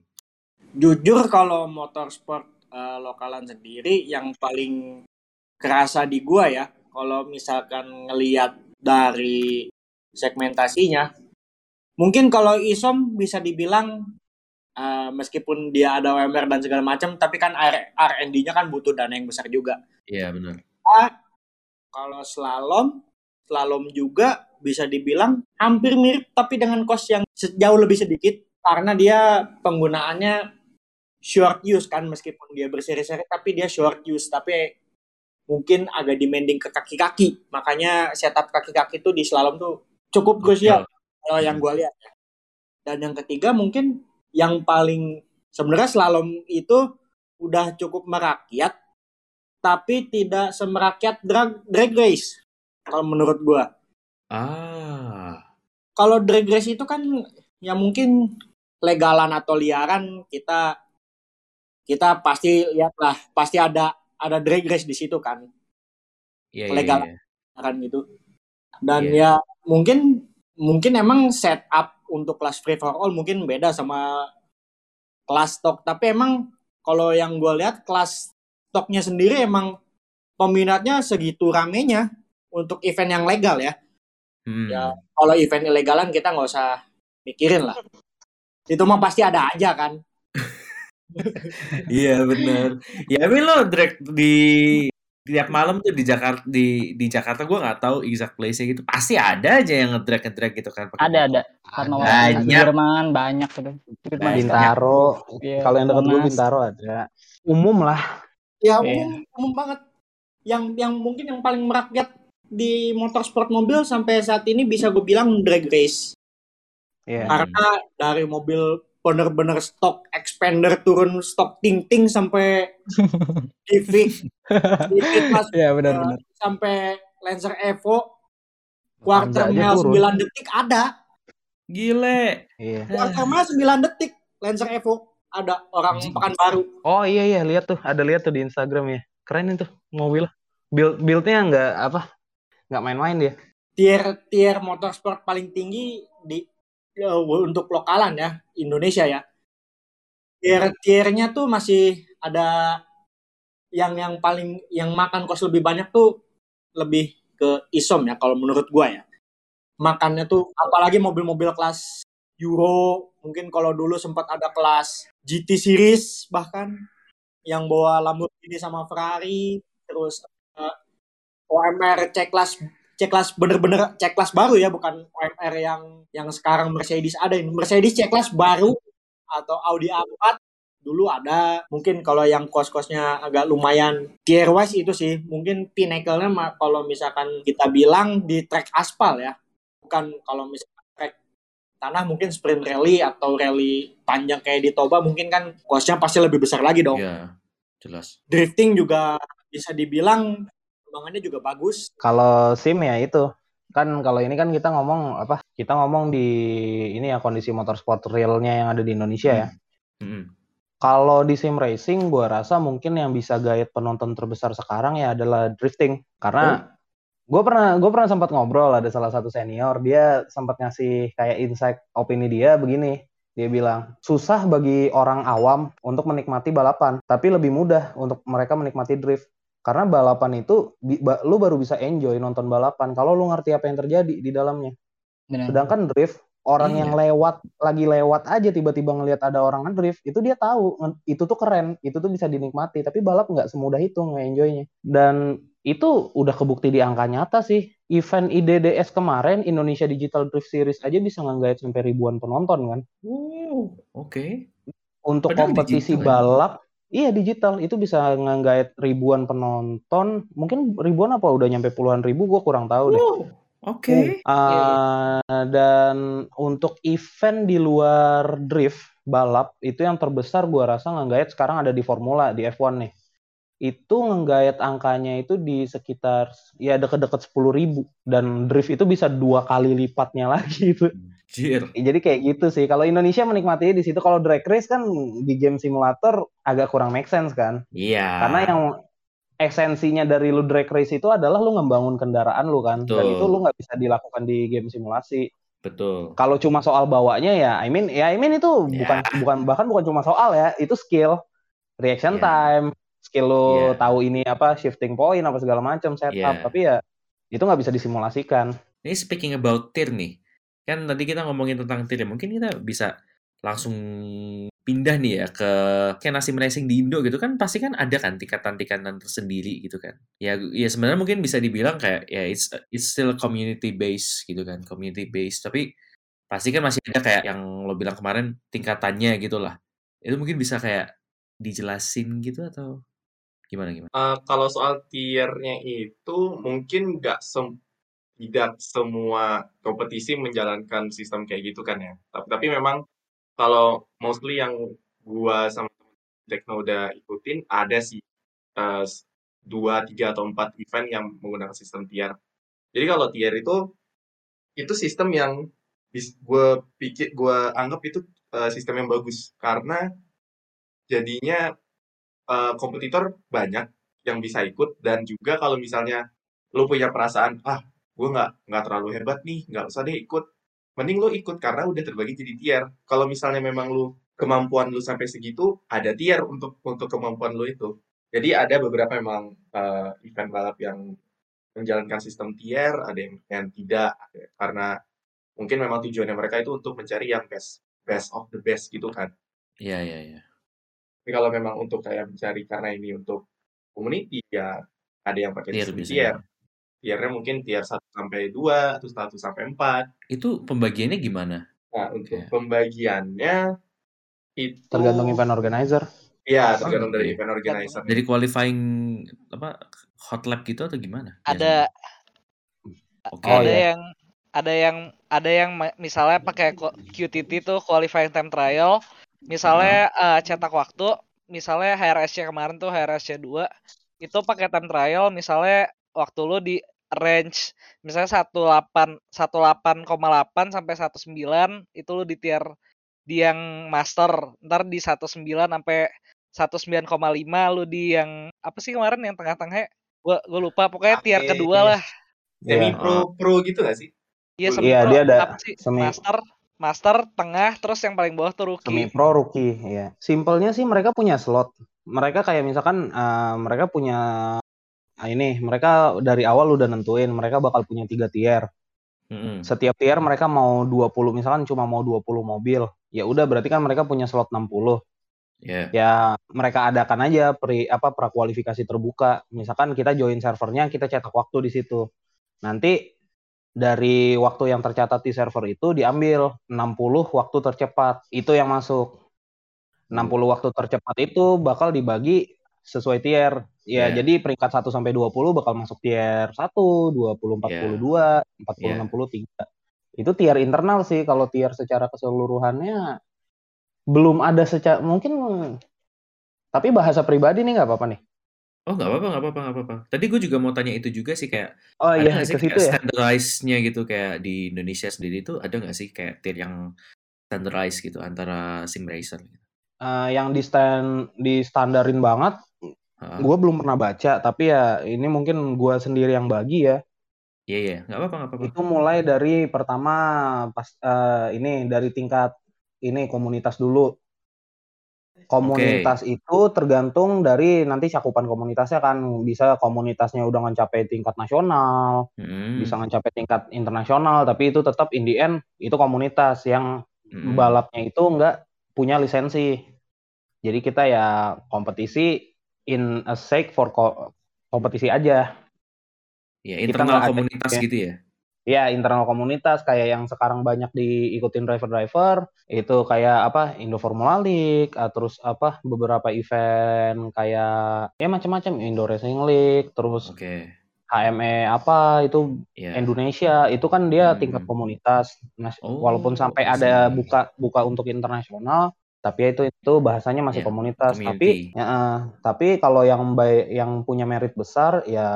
jujur kalau motorsport eh, lokalan sendiri yang paling kerasa di gua ya kalau misalkan ngelihat dari segmentasinya mungkin kalau isom bisa dibilang eh, meskipun dia ada WMR dan segala macam tapi kan R&D-nya kan butuh dana yang besar juga. Iya benar. kalau slalom slalom juga bisa dibilang hampir mirip tapi dengan cost yang jauh lebih sedikit. Karena dia penggunaannya short use kan meskipun dia berseri-seri tapi dia short use. Tapi mungkin agak demanding ke kaki-kaki. Makanya setup kaki-kaki itu di slalom tuh cukup krusial kalau yang gue lihat ya. dan yang ketiga mungkin yang paling sebenarnya slalom itu udah cukup merakyat tapi tidak semerakyat drag drag race kalau menurut gua Ah, kalau drag race itu kan ya mungkin legalan atau liaran kita kita pasti lihat lah pasti ada ada drag race di situ kan Iya, iya, legal iya. kan gitu dan Iya. ya mungkin mungkin emang setup untuk kelas free for all mungkin beda sama kelas stock tapi emang kalau yang gue lihat kelas stoknya sendiri emang peminatnya segitu ramenya untuk event yang legal ya Hmm. Ya, kalau event ilegalan kita nggak usah mikirin lah. Itu mah pasti ada aja kan. Iya bener. Ya tapi lo drag di tiap malam tuh di Jakarta di di Jakarta gue nggak tahu exact place-nya gitu. Pasti ada aja yang ngedrag ngedrag gitu kan. Ada ada. Karena Banyak. Sudirman banyak Banyak. Bintaro. Iya, Kalau yang dekat gue. Bintaro ada. Umum lah. Ya Iya. umum, umum banget. Yang yang mungkin yang paling merakyat di motorsport mobil sampai saat ini bisa gue bilang drag race. Iya. Karena dari mobil bener-bener stok expander turun stok ting ting sampai DV, DV kelas Iya benar-benar. sampai Lancer Evo quarter mile turun. 9 detik ada. Gile. Iya. Quarter mile 9 detik Lancer Evo ada orang Anjing. Pekanbaru. Oh iya iya lihat tuh ada lihat tuh di Instagram ya. Keren itu mobil. Build buildnya nggak apa nggak main-main dia. tier tier motorsport paling tinggi di eh, untuk lokalan ya Indonesia ya. Tier tiernya tuh masih ada yang yang paling yang makan kos lebih banyak tuh lebih ke isom ya kalau menurut gua ya. Makannya tuh apalagi mobil-mobil kelas Euro mungkin kalau dulu sempat ada kelas GT series bahkan yang bawa Lamborghini sama Ferrari terus eh, OMR C class C class bener-bener C class baru ya bukan OMR yang yang sekarang Mercedes ada ini Mercedes C class baru atau Audi A4 dulu ada mungkin kalau yang kos-kosnya agak lumayan tier wise itu sih mungkin pinnacle-nya kalau misalkan kita bilang di track aspal ya bukan kalau misalkan track tanah mungkin sprint rally atau rally panjang kayak di Toba mungkin kan kosnya pasti lebih besar lagi dong Iya. Jelas. drifting juga bisa dibilang kembangannya juga bagus Kalau SIM ya itu kan kalau ini kan kita ngomong apa? Kita ngomong di ini ya kondisi motorsport realnya yang ada di Indonesia ya. Mm-mm. Kalau di sim racing, gua rasa mungkin yang bisa gait penonton terbesar sekarang ya adalah drifting. Karena gue pernah gue pernah sempat ngobrol ada salah satu senior dia sempat ngasih kayak insight opini dia begini. Dia bilang susah bagi orang awam untuk menikmati balapan, tapi lebih mudah untuk mereka menikmati drift. Karena balapan itu lu baru bisa enjoy nonton balapan kalau lu ngerti apa yang terjadi di dalamnya. Benar. Sedangkan drift orang Iya. yang lewat lagi lewat aja tiba-tiba ngelihat ada orang ngedrift itu dia tahu itu tuh keren itu tuh bisa dinikmati tapi balap nggak semudah itu nge-enjoynya dan itu udah kebukti di angka nyata sih event IDDS kemarin Indonesia Digital Drift Series aja bisa nganggait sampai ribuan penonton kan Oh, oke. untuk Padahal kompetisi digital ya? balap iya digital. Itu bisa nganggait ribuan penonton. Mungkin ribuan apa? Udah nyampe puluhan ribu gue kurang tahu deh. Oh, oke. Uh, dan untuk event di luar drift balap itu yang terbesar gua rasa ngenggait sekarang ada di Formula di F1 nih. Itu ngenggait angkanya itu di sekitar ya deket-deket 10.000 ribu. Dan drift itu bisa dua kali lipatnya lagi itu. Jir. Jadi kayak gitu sih. Kalau Indonesia menikmati di situ kalau drag race kan di game simulator agak kurang make sense kan. Iya. Karena yang esensinya dari lu drag race itu adalah lu ngembangun kendaraan lu kan. Dan Betul. itu lu nggak bisa dilakukan di game simulasi. betul. Kalau cuma soal bawanya ya, I mean, ya I mean itu Ya. bukan bukan bahkan bukan cuma soal ya, itu skill, reaction Ya. time, skill lu Ya. tahu ini apa shifting point apa segala macam setup. Ya. Tapi ya itu nggak bisa disimulasikan. Ini speaking about tier nih. Kan tadi kita ngomongin tentang ya. Mungkin kita bisa langsung pindah nih ya ke nasi racing di Indo gitu kan pasti kan ada kan tingkatan-tingkatan tersendiri gitu kan. Ya ya sebenarnya mungkin bisa dibilang kayak ya it's it's still community based gitu kan, community based tapi pasti kan masih ada kayak yang lo bilang kemarin tingkatannya gitu lah. Itu mungkin bisa kayak dijelasin gitu atau gimana gimana? Eh, kalau soal tiernya itu mungkin nggak sem tidak semua kompetisi menjalankan sistem kayak gitu kan ya. Tapi, tapi memang kalau mostly yang gua sama Tekno udah ikutin ada sih s- dua, tiga atau empat event yang menggunakan sistem tier. Jadi kalau tier itu itu sistem yang gue pikir gue anggap itu uh, sistem yang bagus karena jadinya uh, kompetitor banyak yang bisa ikut dan juga kalau misalnya lo punya perasaan ah gue nggak nggak terlalu hebat nih nggak usah deh ikut. Mending lo ikut karena udah terbagi jadi tier. Kalau misalnya memang lo kemampuan lo sampai segitu ada tier untuk untuk kemampuan lo itu. Jadi ada beberapa memang uh, event balap yang menjalankan sistem tier ada yang yang tidak karena mungkin memang tujuannya mereka itu untuk mencari yang best best of the best gitu kan. Iya iya iya. Tapi kalau memang untuk kayak mencari karena ini untuk community ya ada yang pakai tier sistem biasanya. tier tiernya mungkin tier 1 sampai 2 atau 1 sampai 4 itu pembagiannya gimana? Nah untuk Oke. pembagiannya itu Tergantung event organizer. Iya, tergantung dari event organizer. dari qualifying apa hot lap gitu atau gimana? Ada Oh, ada iya. yang ada yang ada yang misalnya pakai QTT tuh qualifying time trial. Misalnya eh, cetak waktu. Misalnya HRSC kemarin tuh HRSC 2 itu pakai time trial. Misalnya waktu lu di range misalnya 18 18,8 sampai 19 itu lu di tier di yang master ntar di 19 sampai 19,5 lu di yang apa sih kemarin yang tengah-tengah gua gua lupa pokoknya tier Oke. kedua lah Semi Iya. pro pro gitu gak sih? Iya, Iya, semi Iya, pro dia ada apa sih? semi- Master, master, tengah, terus yang paling bawah tuh Semi rookie. pro rookie ya. Simpelnya sih mereka punya slot. Mereka kayak misalkan eh, mereka punya ah, ini mereka dari awal udah nentuin mereka bakal punya tiga tier. Mm-mm. Setiap tier mereka mau 20 misalkan cuma mau 20 mobil. Ya udah berarti kan mereka punya slot 60. ya Ya mereka adakan aja pri apa prakualifikasi terbuka. Misalkan kita join servernya, kita cetak waktu di situ. Nanti dari waktu yang tercatat di server itu diambil 60 waktu tercepat. Itu yang masuk. 60 waktu tercepat itu bakal dibagi sesuai tier. Ya, Ya. jadi peringkat 1 sampai 20 bakal masuk tier 1, 20 42, 40 Ya. 63. Itu tier internal sih kalau tier secara keseluruhannya belum ada secara mungkin tapi bahasa pribadi nih nggak apa-apa nih. oh nggak apa-apa nggak apa-apa nggak apa-apa tadi gue juga mau tanya itu juga sih kayak Oh ada iya sih kayak ya. standardize-nya gitu kayak di Indonesia sendiri itu ada nggak sih kayak tier yang standardized gitu antara sim racer gitu? Eh, yang di stand di standarin banget, Heeh. gue belum pernah baca, tapi ya ini mungkin gue sendiri yang bagi ya. Iya iya nggak apa-apa nggak apa-apa. Itu mulai dari pertama pas eh, ini dari tingkat ini komunitas dulu. Komunitas itu tergantung dari nanti cakupan komunitasnya kan bisa komunitasnya udah mencapai tingkat nasional, Mm-mm. bisa mencapai tingkat internasional, tapi itu tetap in the end itu komunitas yang Mm-mm. balapnya itu nggak punya lisensi. Jadi kita ya kompetisi in a sake for ko- kompetisi aja. Ya internal ada komunitas ya. gitu ya. Ya internal komunitas kayak yang sekarang banyak diikutin driver-driver itu kayak apa Indo Formula League, ah, terus apa beberapa event kayak ya macam-macam Indo Racing League, terus Oke. HME apa itu Ya. Indonesia itu kan dia Hmm. tingkat komunitas. Nah, Oh, walaupun sampai ada buka buka untuk internasional, tapi itu itu bahasanya masih Ya, komunitas. community. Tapi ya, eh, tapi kalau yang baik yang punya merit besar ya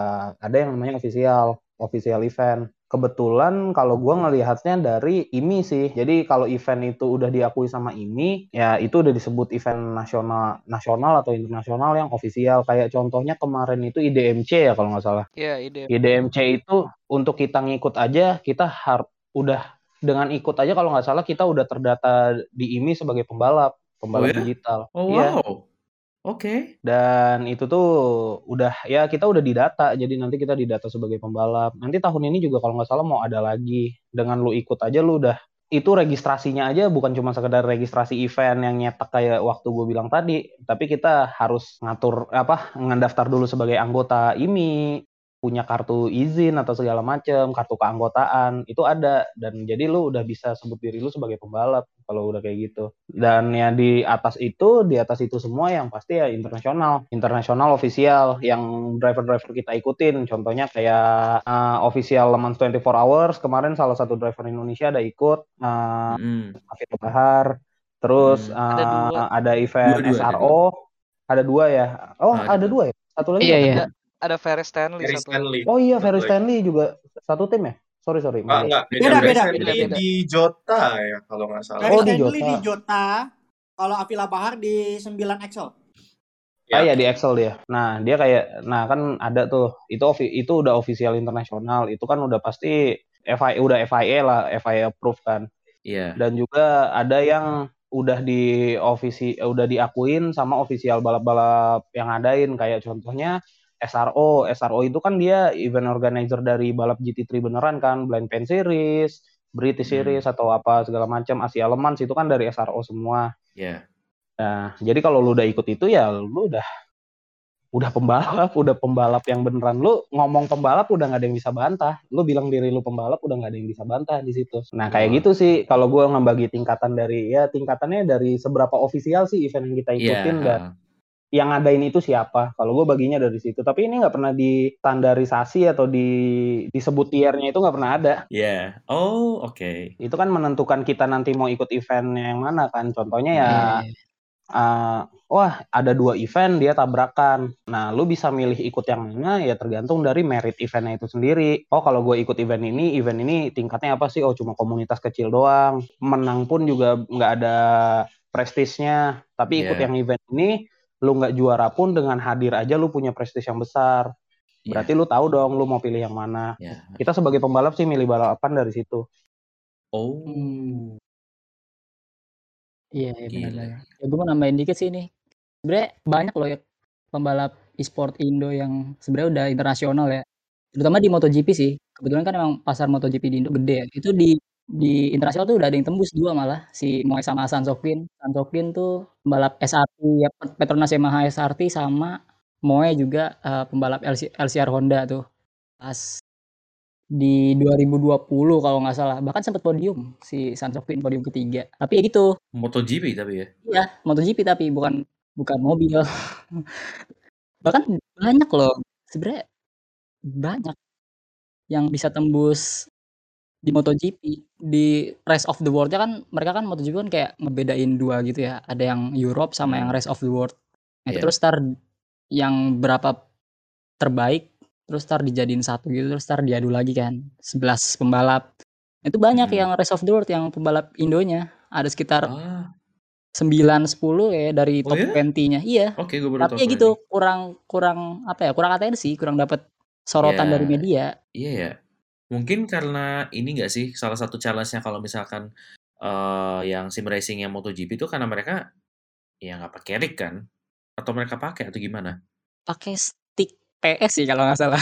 ada yang namanya official, official event. Kebetulan kalau gua ngelihatnya dari IMI sih. Jadi kalau event itu udah diakui sama IMI, ya itu udah disebut event nasional nasional atau internasional yang official. Kayak contohnya kemarin itu IDMC ya kalau nggak salah. Iya, ide. IDMC itu untuk kita ngikut aja kita har udah dengan ikut aja kalau nggak salah kita udah terdata di IMI sebagai pembalap pembalap Oh ya? digital Oh Iya. wow. Oke. dan itu tuh udah ya kita udah didata jadi nanti kita didata sebagai pembalap. Nanti tahun ini juga kalau nggak salah mau ada lagi. Dengan lu ikut aja lu udah itu registrasinya aja bukan cuma sekedar registrasi event yang nyetak kayak waktu gue bilang tadi. Tapi kita harus ngatur apa ngedaftar dulu sebagai anggota IMI punya kartu izin atau segala macam kartu keanggotaan itu ada. Dan jadi lu udah bisa sebut diri lu sebagai pembalap kalau udah kayak gitu. Dan ya di atas itu di atas itu semua yang pasti ya internasional. Internasional official yang driver-driver kita ikutin. Contohnya kayak uh, official Le Mans 24 Hours kemarin salah satu driver Indonesia ada ikut uh. Afif Bahar. Terus Hmm. uh, Ada dua. ada event Dua-dua, ada SRO ada dua ya? Oh Ah, ada ada dua. ya? Satu lagi Iya, iya. Ada Ferry Stanley Gary satu. Stanley. oh iya lagi. Stanley juga satu tim ya Sorry sorry. Ah, enggak. Beda, beda, beda, beda. di Jota ya kalau nggak salah. Oh, di Recently Jota. di Jota. Kalau Avila Bahar di 9 Excel. Ah Ya. ya di Excel dia. Nah dia kayak, nah kan ada tuh itu itu udah official internasional. Itu kan udah pasti FIA udah FIA lah, FIA approve kan. Iya. Dan juga ada yang udah di ofisi udah diakuin sama official balap-balap yang ngadain kayak contohnya SRO. SRO itu kan dia event organizer dari balap GT3 beneran kan, Blind Pen Series, British Hmm. Series atau apa segala macam Asia Le Mans itu kan dari SRO semua. Iya. Nah, jadi kalau lu udah ikut itu ya lu udah udah pembalap, udah pembalap yang beneran. Lu ngomong pembalap udah nggak ada yang bisa bantah. Lu bilang diri lu pembalap udah nggak ada yang bisa bantah di situ. Nah, kayak Wah. gitu sih kalau gua ngebagi tingkatan dari ya tingkatannya dari seberapa ofisial sih event yang kita Iya. ikutin dan yang ngadain itu siapa. Kalau gue baginya dari situ. Tapi ini nggak pernah distandarisasi atau di disebut tiernya itu nggak pernah ada. Iya. Oh, oke. Itu kan menentukan kita nanti mau ikut event yang mana kan. Contohnya ya Iya. eh, wah ada dua event dia tabrakan. Nah, lu bisa milih ikut yang mana ya tergantung dari merit eventnya itu sendiri. Oh, kalau gue ikut event ini, event ini tingkatnya apa sih? Oh, cuma komunitas kecil doang. Menang pun juga nggak ada prestisnya. Tapi ikut Iya. yang event ini, lu nggak juara pun dengan hadir aja lu punya prestis yang besar. Iya. Berarti lu tahu dong lu mau pilih yang mana. Iya. Kita sebagai pembalap sih milih balapan dari situ. Oh. Hmm. Iya, iya benar Gila. lah ya. Ya gue mau nambahin dikit sih nih. Sebenarnya banyak loh ya pembalap e-sport Indo yang sebenarnya udah internasional ya. Terutama di MotoGP sih. Kebetulan kan emang pasar MotoGP di Indo gede ya. Itu di di internasional tuh udah ada yang tembus dua malah si Moe sama Sansokin. Sansokin tuh pembalap SRT ya Petronas Yamaha SRT sama Moe juga eh, pembalap LC, LCR Honda tuh. Pas di 2020 kalau nggak salah bahkan sempat podium si Sansokin podium ketiga tapi ya gitu MotoGP tapi ya. Iya, MotoGP tapi bukan bukan mobil. Bahkan banyak loh, sebenarnya banyak yang bisa tembus di MotoGP. Di Race of the World-nya kan mereka kan MotoGP kan kayak ngebedain dua gitu ya. Ada yang Europe sama yang Hmm. Race of the World. Nah, itu Iya. terus ntar yang berapa terbaik terus ntar dijadiin satu gitu terus ntar diadu lagi kan 11 pembalap. Itu banyak Hmm. yang Race of the World yang pembalap Indonya. Ada sekitar Ah, 9 10 ya dari Oh top ya? 20-nya. Iya. oke gue baru Tapi tahu ya kalau gitu, ini. kurang kurang apa ya? Kurang atensi, kurang dapat sorotan Ya. dari media. Iya ya. Mungkin karena ini nggak sih salah satu challenge-nya kalau misalkan eh yang sim racing yang MotoGP itu karena mereka ya nggak pakai rig kan? Atau mereka pakai atau gimana? Pakai stick PS sih kalau nggak salah.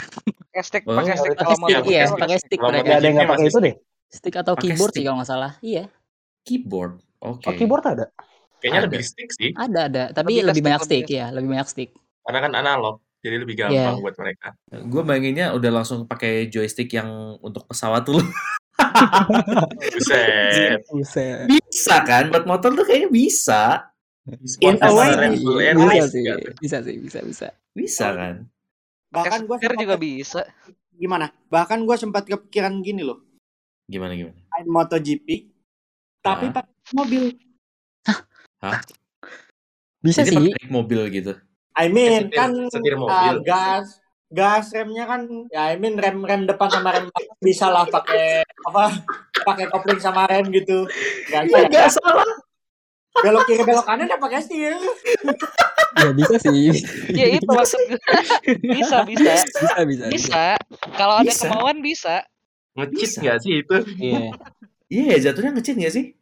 Pakai stick, Oh, pakai stick pakai kalau stick, mau iya, pakai pakai stick Kalau mereka. Ada yang nggak pakai itu deh. Stick atau Pakai keyboard stick. sih kalau nggak salah. Iya, Keyboard. Oke. Oh, keyboard ada. Kayaknya Ada. lebih stick sih, ada ada, tapi Lebih ke lebih stick, banyak stick ke ya, lebih banyak stick. karena kan analog, jadi lebih Iya. gampang buat mereka. Gue bayanginnya udah langsung pakai joystick yang untuk pesawat dulu. Buset. Buset. bisa kan? Buat motor tuh kayaknya bisa. In a way. Airways Bisa sih, tuh? bisa sih, bisa bisa. Bisa kan? Bahkan gue juga bisa. gimana? Bahkan gue sempat kepikiran gini loh, Gimana gimana? main MotoGP, tapi pakai mobil. Bisa Jadi sih. pakai mobil gitu. I mean setir- kan setir uh, mobil. gas gas remnya kan ya I mean rem rem depan sama rem bisa lah pakai apa pakai kopling sama rem gitu gak Iya, bisa nggak salah. belok kiri belok kanan ya pakai setir Ya bisa sih. Ya itu maksud gue. Bisa, bisa. bisa, bisa. Bisa. Kalau ada Bisa. kemauan bisa. Bisa. nggak sih itu? Iya. Iya ya jatuhnya ngecit nggak sih?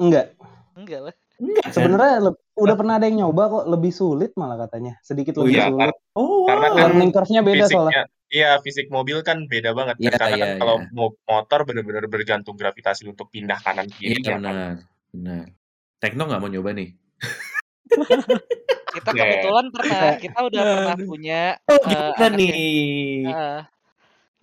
Enggak. Enggak lah. Enggak? Sebenarnya udah pernah ada yang nyoba kok lebih sulit malah katanya. Sedikit Oh lebih iya, sulit. Oh, Karena kan Learning curve-nya beda soalnya. Fisiknya, iya fisik mobil kan beda banget. Iya, kan? Karena kan iya, kalau iya. mo- motor benar-benar bergantung gravitasi untuk pindah kanan Iya kiri ya kan. benar, benar. Tekno nggak mau nyoba nih. Kita kebetulan pernah, kita udah pernah punya Oh, eh, gimana anaknya. nih? Heeh.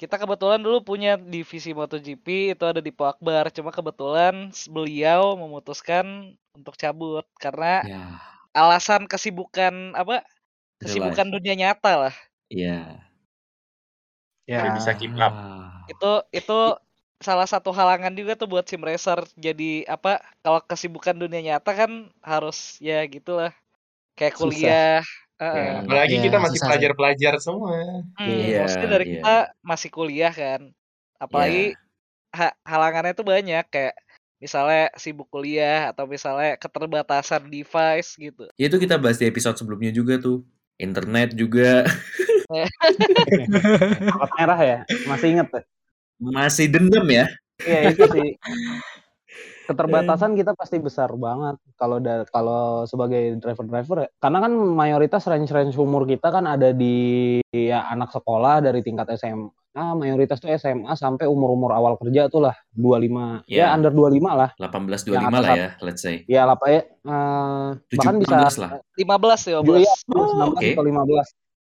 kita kebetulan dulu punya divisi MotoGP itu ada di Akbar. Cuma kebetulan beliau memutuskan untuk cabut karena Ya, alasan kesibukan apa? Kesibukan dunia nyata lah. iya. Nggak Ya. bisa keep up. Itu itu salah satu halangan juga tuh buat sim racer. Jadi apa? Kalau kesibukan dunia nyata kan harus ya gitulah. Kayak Susah. kuliah. Ya, heeh. apalagi Iya, kita masih pelajar-pelajar semua. Hmm, Iya, mostly dari iya. kita masih kuliah kan. Apalagi Iya. ha- halangannya tuh banyak kayak misalnya sibuk kuliah atau misalnya keterbatasan device gitu. Ya itu kita bahas di episode sebelumnya juga tuh. Internet juga Angkat merah ya, masih inget ya? masih dendam ya. Iya itu sih. Keterbatasan kita pasti besar banget kalau da- kalau sebagai driver-driver ya. Karena kan mayoritas range-range umur kita kan ada di ya anak sekolah dari tingkat SMA, mayoritas tuh SMA sampai umur-umur awal kerja tuh lah 25. Ya Ya. under 25 lah. 18 Yang 25 atas lah ya, let's say. Ya lah Pak ya. Eh, bahkan bisa 17 lah. 15 ya, Juga ya, 15. 19 oke. atau 15.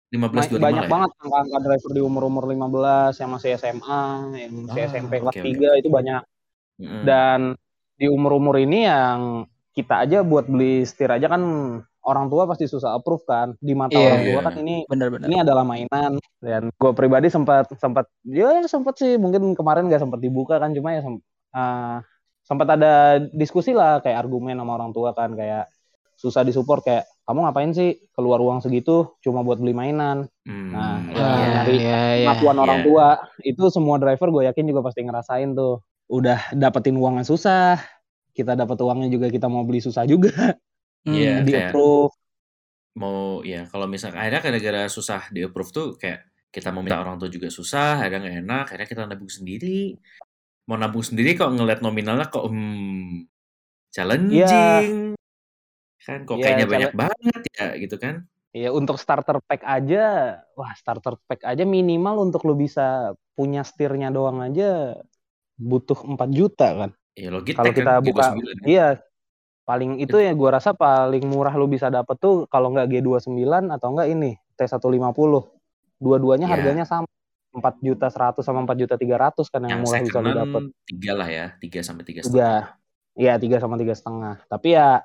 15 Ma- 25 banyak lah ya. banget angka-angka driver di umur-umur 15 yang masih SMA, yang masih Ah, SMP kelas oke. 3 itu banyak. Mm-mm. Dan di umur-umur ini yang kita aja buat beli setir aja kan orang tua pasti susah approve kan. Di mata Iya. orang tua Iya. kan ini Benar-benar. ini adalah mainan dan gue pribadi sempat sempat ya sempat sih mungkin kemarin nggak sempat dibuka kan cuma ya ah, sempat ada diskusi lah kayak argumen sama orang tua kan kayak susah disupport kayak kamu ngapain sih keluar uang segitu cuma buat beli mainan Hmm, Nah, iya. ya, nyari ya, ya. pengakuan orang Iya. tua itu semua driver gue yakin juga pasti ngerasain tuh udah dapetin uangnya susah kita dapat uangnya juga kita mau beli susah juga Hmm. Iya, di kayak approve mau ya kalau misalnya akhirnya gara-gara susah di approve tuh kayak kita mau minta orang tua juga susah, akhirnya nggak enak, akhirnya kita nabung sendiri. Mau nabung sendiri kok ngeliat nominalnya kok hmm challenging. Kan kok Iya, kayaknya banyak banget ya gitu kan. Ya untuk starter pack aja, wah starter pack aja minimal untuk lu bisa punya setirnya doang aja butuh 4 juta kan. Ya Logitech Kalau kita kan buka, G29 kan. iya paling itu ya gua rasa paling murah lu bisa dapet tuh kalau nggak G29 atau enggak ini T150. Dua-duanya Ya. harganya sama 4 juta 100 sama 4 juta 300 kan yang, Yang murah bisa lu dapet. tiga lah ya, tiga sampai tiga Tiga, setengah. iya tiga sama tiga setengah. Tapi ya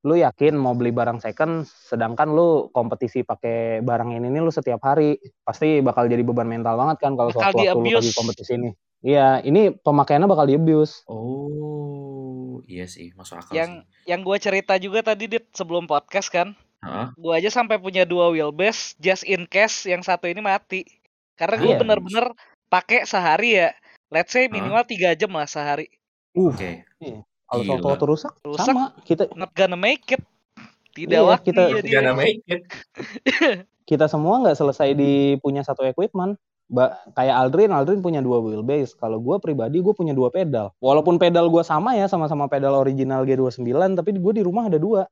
lu yakin mau beli barang second, sedangkan lu kompetisi pakai barang ini nih lu setiap hari pasti bakal jadi beban mental banget kan kalau Bakal sewaktu lu lagi kompetisi ini. Iya, ini pemakaiannya bakal di abuse. Oh, iya sih, masuk akal Yang sih. yang gue cerita juga tadi dit sebelum podcast kan, Heeh. gue aja sampai punya dua wheelbase just in case yang satu ini mati. Karena gue Iya. bener-bener pakai sehari ya, let's say minimal tiga jam lah sehari. Uh, Oke. kalau Gila. sewaktu rusak, Rusak. sama kita Not gonna make it. Tidak Iya, waktu kita- jadi. Gonna make it. kita semua nggak selesai di punya satu equipment. Ba kayak Aldrin, Aldrin punya dua wheelbase. Kalau gue pribadi, gue punya dua pedal. Walaupun pedal gue sama ya, sama-sama pedal original G29, tapi gue di rumah ada dua.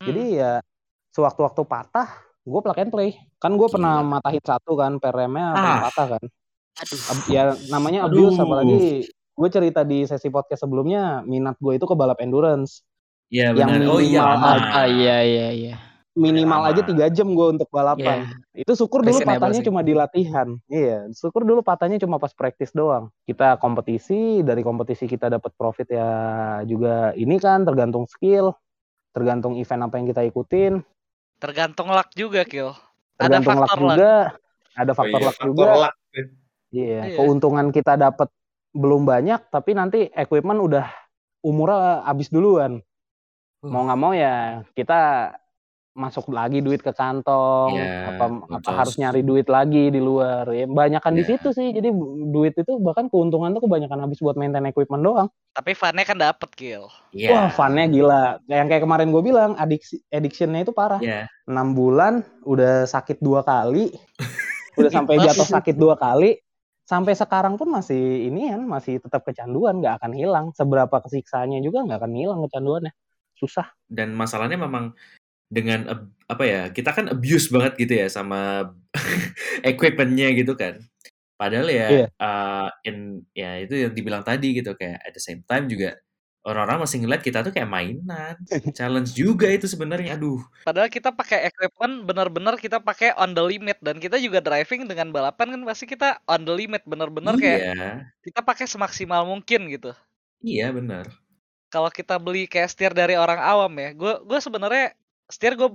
Hmm. Jadi ya sewaktu-waktu patah, gue plug and play. Kan gue pernah matahin satu kan, per remnya pernah Ah. patah kan. Aduh. Ya namanya Aduh. abuse, apalagi gue cerita di sesi podcast sebelumnya, minat gue itu ke balap endurance. Iya Yang benar. Oh iya minimal lama. Ah, iya iya iya. Minimal aja tiga jam gue untuk balapan. Itu syukur dulu Reasonable patahnya sih. cuma di latihan. Iya, syukur dulu patahnya cuma pas praktis doang. Kita kompetisi, dari kompetisi kita dapat profit ya juga ini kan tergantung skill, tergantung event apa yang kita ikutin, Tergantung luck juga, Kil. Ada tergantung luck faktor luck. juga, ada Oh faktor iya, luck faktor juga. luck. Iya, Iya. keuntungan kita dapat belum banyak, tapi nanti equipment udah umurnya habis duluan. Uh. Mau nggak mau ya kita masuk lagi duit ke kantong, Iya, apa apa harus nyari duit lagi di luar. Ya, banyakan di Iya. situ sih. Jadi duit itu bahkan keuntungan tuh kebanyakan habis buat maintain equipment doang. Tapi funnya kan dapet, Kil. Iya. Wah, funnya gila. Yang kayak kemarin gue bilang, adiksi, addictionnya itu parah. Iya. 6 bulan udah sakit dua kali, udah sampai jatuh sakit dua kali, sampai sekarang pun masih ini kan masih tetap kecanduan, nggak akan hilang. Seberapa kesiksaannya juga nggak akan hilang kecanduannya. Susah. Dan masalahnya memang dengan apa ya kita kan abuse banget gitu ya sama equipmentnya gitu kan. Padahal ya Iya. uh, in ya itu yang dibilang tadi gitu kayak at the same time juga orang-orang masih ngeliat kita tuh kayak mainan. Challenge juga itu sebenarnya. Aduh. Padahal kita pakai equipment bener-bener kita pakai on the limit dan kita juga driving dengan balapan kan pasti kita on the limit bener-bener kayak Iya. kita pakai semaksimal mungkin gitu. Iya benar. Kalau kita beli kayak setir dari orang awam ya, gue gue sebenarnya setir gue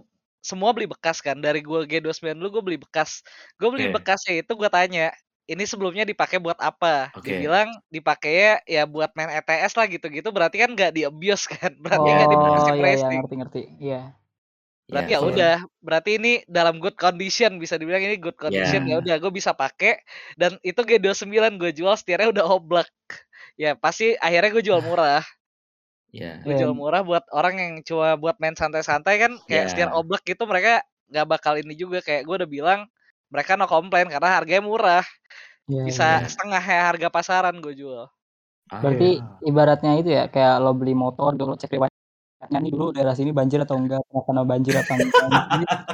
semua beli bekas kan dari gue G29 dulu gue beli bekas. Gue beli Oke. bekasnya itu gue tanya, ini sebelumnya dipakai buat apa? Oke. Dibilang dipakai ya buat main ETS lah gitu-gitu. Berarti kan nggak di abuse kan? Berarti nggak Oh dikasih iya iya ngerti ngerti. Iya. Berarti Iya, ya so- udah, berarti ini dalam good condition bisa dibilang ini good condition Ya. ya udah gue bisa pakai dan itu G29 gue jual setirnya udah oblak. ya pasti akhirnya gue jual murah Ya. gue Iya. jual murah buat orang yang cuma buat main santai-santai kan kayak Ya. setir oblak gitu mereka nggak bakal ini juga kayak gue udah bilang mereka no komplain karena harganya murah Iya, bisa iya. setengah harga pasaran gue jual Ah, Berarti ya. ibaratnya itu ya kayak lo beli motor dulu cek riwayatnya nih dulu daerah sini banjir atau enggak kena banjir apa enggak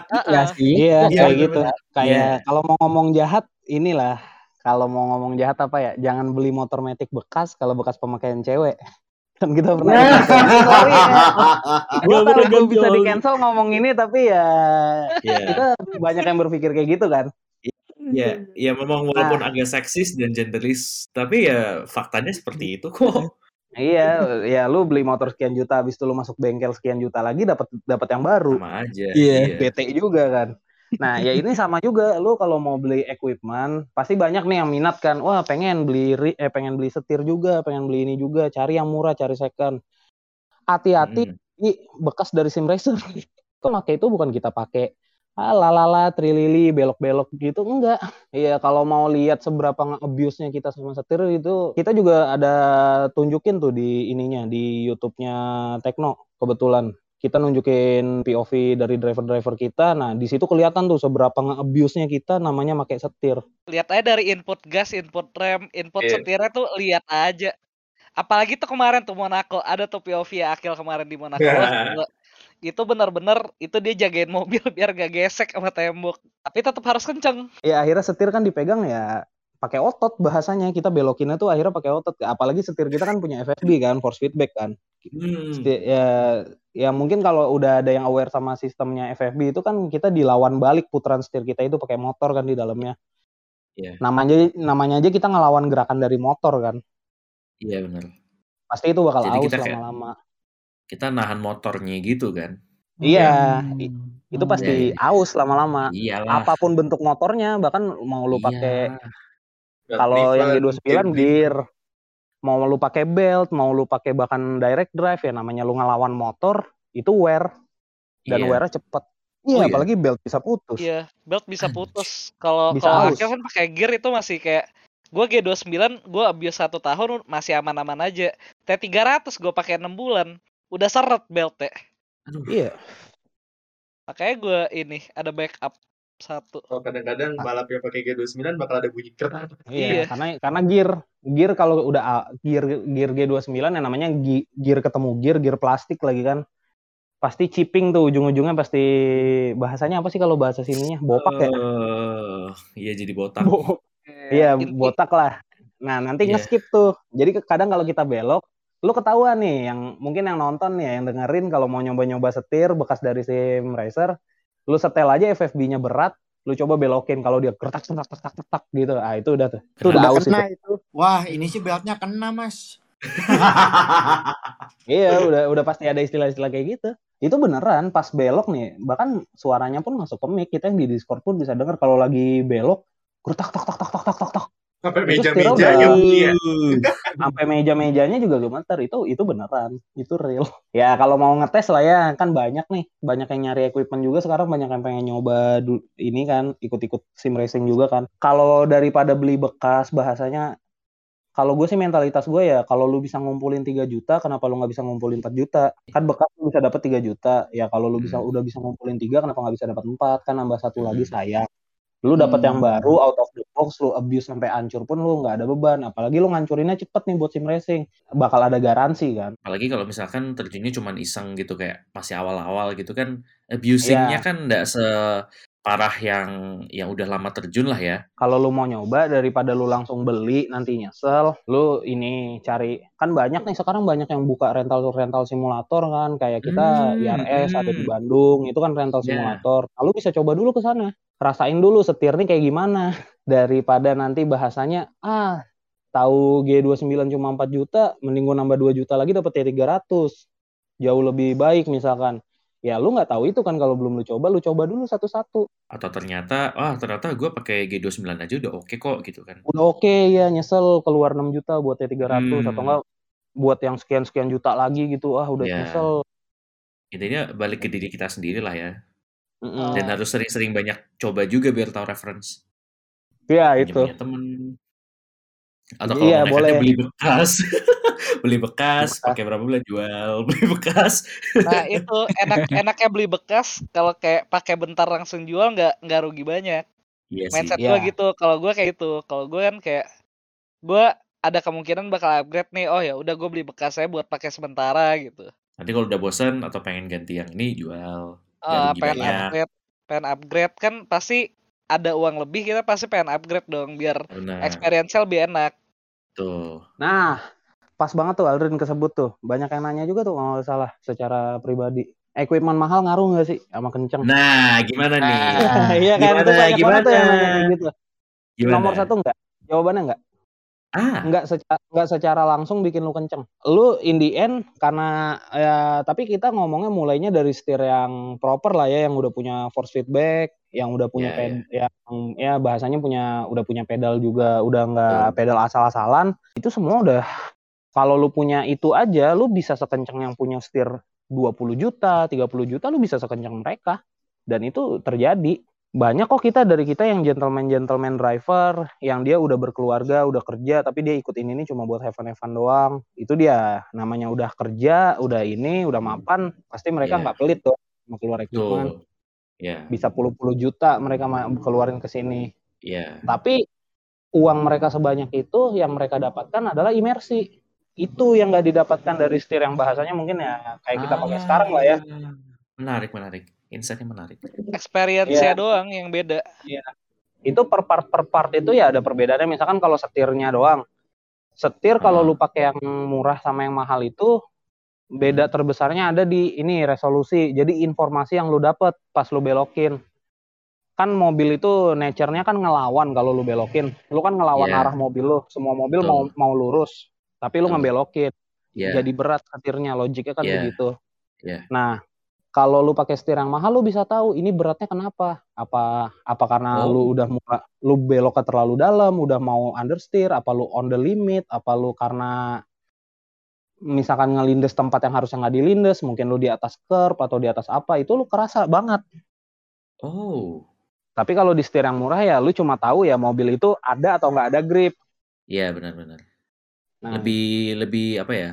Gitu ya sih Iya, Iya, kayak bener, gitu. bener. Kayak Iya. kalau mau ngomong jahat, inilah. Kalau mau ngomong jahat apa ya? Jangan beli motor metik bekas kalau bekas pemakaian cewek. Kan kita pernah. Sorry ya. Gue tahu bisa di cancel ngomong ini, tapi ya Iya. kita banyak yang berpikir kayak gitu kan. Ya, ya memang walaupun Nah. agak seksis dan genderis, tapi ya faktanya seperti itu kok. Iya, ya lu beli motor sekian juta, habis itu lu masuk bengkel sekian juta lagi dapat dapat yang baru. Sama aja. Iya. bete juga kan. Nah, ya ini sama juga lu kalau mau beli equipment, pasti banyak nih yang minat kan. Wah, pengen beli eh pengen beli setir juga, pengen beli ini juga, cari yang murah, cari second. Hati-hati Mm. ini bekas dari sim racer. Kok pakai itu bukan kita pakai ah, lalala, trilili, belok-belok gitu enggak. Iya, kalau mau lihat seberapa abuse-nya kita sama setir itu, kita juga ada tunjukin tuh di ininya di YouTube-nya Tekno kebetulan kita nunjukin POV dari driver-driver kita. Nah, di situ kelihatan tuh seberapa nge-abuse-nya kita namanya pakai setir. lihat aja dari input gas input rem input Iya. setirnya tuh lihat aja apalagi tuh kemarin tuh Monaco ada tuh POV ya Akil kemarin di Monaco gila. itu benar-benar itu dia jagain mobil biar gak gesek sama tembok tapi tetap harus kenceng Ya akhirnya setir kan dipegang ya pakai otot bahasanya. Kita belokinnya tuh akhirnya pakai otot. Apalagi setir kita kan punya FFB kan, force feedback kan. Hmm. Seti- ya ya mungkin kalau udah ada yang aware sama sistemnya FFB itu kan kita dilawan balik putaran setir kita itu pakai motor kan di dalamnya. Iya. Namanya namanya aja kita ngelawan gerakan dari motor kan. Iya benar. Pasti itu bakal Jadi aus kita kayak- lama-lama. Kita nahan motornya gitu kan. Iya, Hmm. i- itu Hmm. pasti Iya, iya. aus lama-lama. Iyalah. Apa pun bentuk motornya, bahkan mau lu pakai Iya. Belt kalau yang driven, G29 gear gear, mau lu pakai belt, mau lu pakai bahkan direct drive ya namanya lu ngelawan motor, itu wear dan Iya. wear-nya cepet. Iya, Oh, iya? apalagi belt bisa putus. iya belt bisa putus kalau kalau. Akil kan pakai gear itu masih kayak gue G29 gue abis satu tahun masih aman-aman aja T300 gue pakai enam bulan udah seret beltnya Aduh. Iya. makanya gue ini ada backup satu Kalau kadang-kadang balap yang pakai G29 bakal ada bunyi kerat. Iya, Iya. karena karena gear gear kalau udah A- gear gear G29 yang namanya gear ketemu gear gear plastik lagi kan. Pasti chipping tuh ujung-ujungnya pasti bahasanya apa sih kalau bahasa sininya? Bopak ya? Eh, iya jadi botak. Bo- Iya, Inti- botak lah. Nah, nanti Iya. nge-skip tuh. Jadi kadang kalau kita belok, lu ketahuan nih yang mungkin yang nonton ya, yang dengerin kalau mau nyoba-nyoba setir bekas dari sim racer, lu setel aja FFB-nya berat, lu coba belokin kalau dia kertak tak tak tak gitu. Ah, itu udah tuh. Itu udah Udah aus itu. kena itu. Wah, ini sih beltnya kena, Mas. Iya, udah udah pasti ada istilah-istilah kayak gitu. Itu beneran pas belok nih, bahkan suaranya pun masuk ke mic. Kita yang di Discord pun bisa denger kalau lagi belok, kertak tak tak tak tak tak tak tak. Sampai meja-mejanya ya. sampai meja-mejanya juga gemeter itu itu beneran. Itu real. Ya kalau mau ngetes lah ya. Kan banyak nih. Banyak yang nyari equipment juga sekarang. Banyak yang pengen nyoba ini kan. Ikut-ikut sim racing juga kan. Kalau daripada beli bekas bahasanya kalau gue sih mentalitas gue ya kalau lu bisa ngumpulin 3 juta kenapa lu nggak bisa ngumpulin 4 juta? Kan bekas lu bisa dapat 3 juta. Ya kalau lu bisa Hmm. udah bisa ngumpulin 3 kenapa nggak bisa dapat 4 kan nambah satu lagi Hmm. sayang lu dapat yang Hmm. baru out of the box lu abuse sampai hancur pun lu nggak ada beban apalagi lu ngancurinnya cepet nih buat sim racing bakal ada garansi kan Apalagi kalau misalkan terjunnya cuma iseng gitu kayak masih awal-awal gitu kan abusingnya Iya. kan nggak separah yang yang udah lama terjun lah ya. kalau lu mau nyoba daripada lu langsung beli nanti nyesel lu ini cari kan banyak nih sekarang banyak yang buka rental rental simulator kan kayak kita Hmm, IRS ada di hmm. Bandung itu kan rental Ya. simulator lalu bisa coba dulu ke sana rasain dulu setir nih kayak gimana daripada nanti bahasanya ah tahu G29 cuma 4 juta mending gua nambah 2 juta lagi dapat T300 jauh lebih baik misalkan ya lu nggak tahu itu kan kalau belum lu coba lu coba dulu satu-satu Atau ternyata, ah ternyata gue pakai G29 aja udah oke kok gitu kan. udah oke ya nyesel keluar 6 juta buat T300 Hmm. atau enggak buat yang sekian-sekian juta lagi gitu ah udah Ya. nyesel Intinya balik ke diri kita sendiri lah ya. Mm-mm. Dan harus sering-sering banyak coba juga biar tahu reference. ya Punya itu punya temen. Atau kalau Iya, boleh. beli bekas. beli bekas, Bekas. pakai berapa bulan jual, beli bekas. Nah itu enak enaknya beli bekas kalau kayak pakai bentar langsung jual nggak nggak rugi banyak. Iya sih. Mindset Iya. gue gitu. Kalau gue kayak gitu. Kalau gue kan kayak gue ada kemungkinan bakal upgrade nih. Oh ya udah gue beli bekas saya buat pakai sementara gitu. Nanti kalau udah bosan atau pengen ganti yang ini jual. Eh, rugi pengen upgrade, pengen upgrade kan pasti ada uang lebih kita pasti pengen upgrade dong biar Benar. experience-nya lebih enak. Tuh. Nah, pas banget tuh Aldrin kesebut tuh. Banyak yang nanya juga tuh kalau nggak salah secara pribadi. Equipment mahal ngaruh nggak sih sama kenceng? Nah, gimana nih? Nah, iya kan Gimana, itu banyak banget tuh yang nanya gimana? kayak gitu. Gimana? Nomor satu enggak? Jawabannya enggak? Ah, Enggak secara, enggak secara langsung bikin lu kenceng. Lu in the end karena ya tapi kita ngomongnya mulainya dari setir yang proper lah ya yang udah punya force feedback, yang udah punya Iya, ped, yang ya bahasanya punya udah punya pedal juga, udah enggak Betul. pedal asal-asalan. Itu semua udah kalau lu punya itu aja lu bisa sekenceng yang punya setir 20 juta, 30 juta lu bisa sekenceng mereka. Dan itu terjadi banyak kok kita dari kita yang gentleman gentleman driver yang dia udah berkeluarga udah kerja tapi dia ikut ini nih cuma buat have fun have fun doang itu dia namanya udah kerja udah ini udah mapan pasti mereka Iya. nggak pelit tuh mau keluar equipment tuh. Ya, bisa puluh-puluh juta mereka keluarin ke sini ya. tapi uang mereka sebanyak itu yang mereka dapatkan adalah imersi itu yang nggak didapatkan dari setir yang bahasanya mungkin ya kayak kita pakai sekarang lah ya Ah, Menarik, menarik. Insight-nya menarik. Experience-nya Iya. doang yang beda. itu per part per part itu ya ada perbedaannya misalkan kalau setirnya doang setir kalau Ah. lu pakai yang murah sama yang mahal itu beda terbesarnya ada di ini resolusi jadi informasi yang lu dapet pas lu belokin kan mobil itu nature-nya kan ngelawan kalau lu belokin lu kan ngelawan Iya. arah mobil lu semua mobil Betul. mau mau lurus tapi lu Betul. ngebelokin Ya, jadi berat setirnya logiknya kan Iya. begitu Iya. nah kalau lu pakai setir yang mahal lu bisa tahu ini beratnya kenapa apa apa karena Oh. lu udah muka lu beloknya terlalu dalam udah mau understeer apa lu on the limit apa lu karena misalkan ngelindes tempat yang harusnya nggak dilindes mungkin lu di atas curb atau di atas apa itu lu kerasa banget Oh, tapi kalau di setir yang murah ya lu cuma tahu ya mobil itu ada atau nggak ada grip iya benar-benar. nah Lebih, lebih apa ya?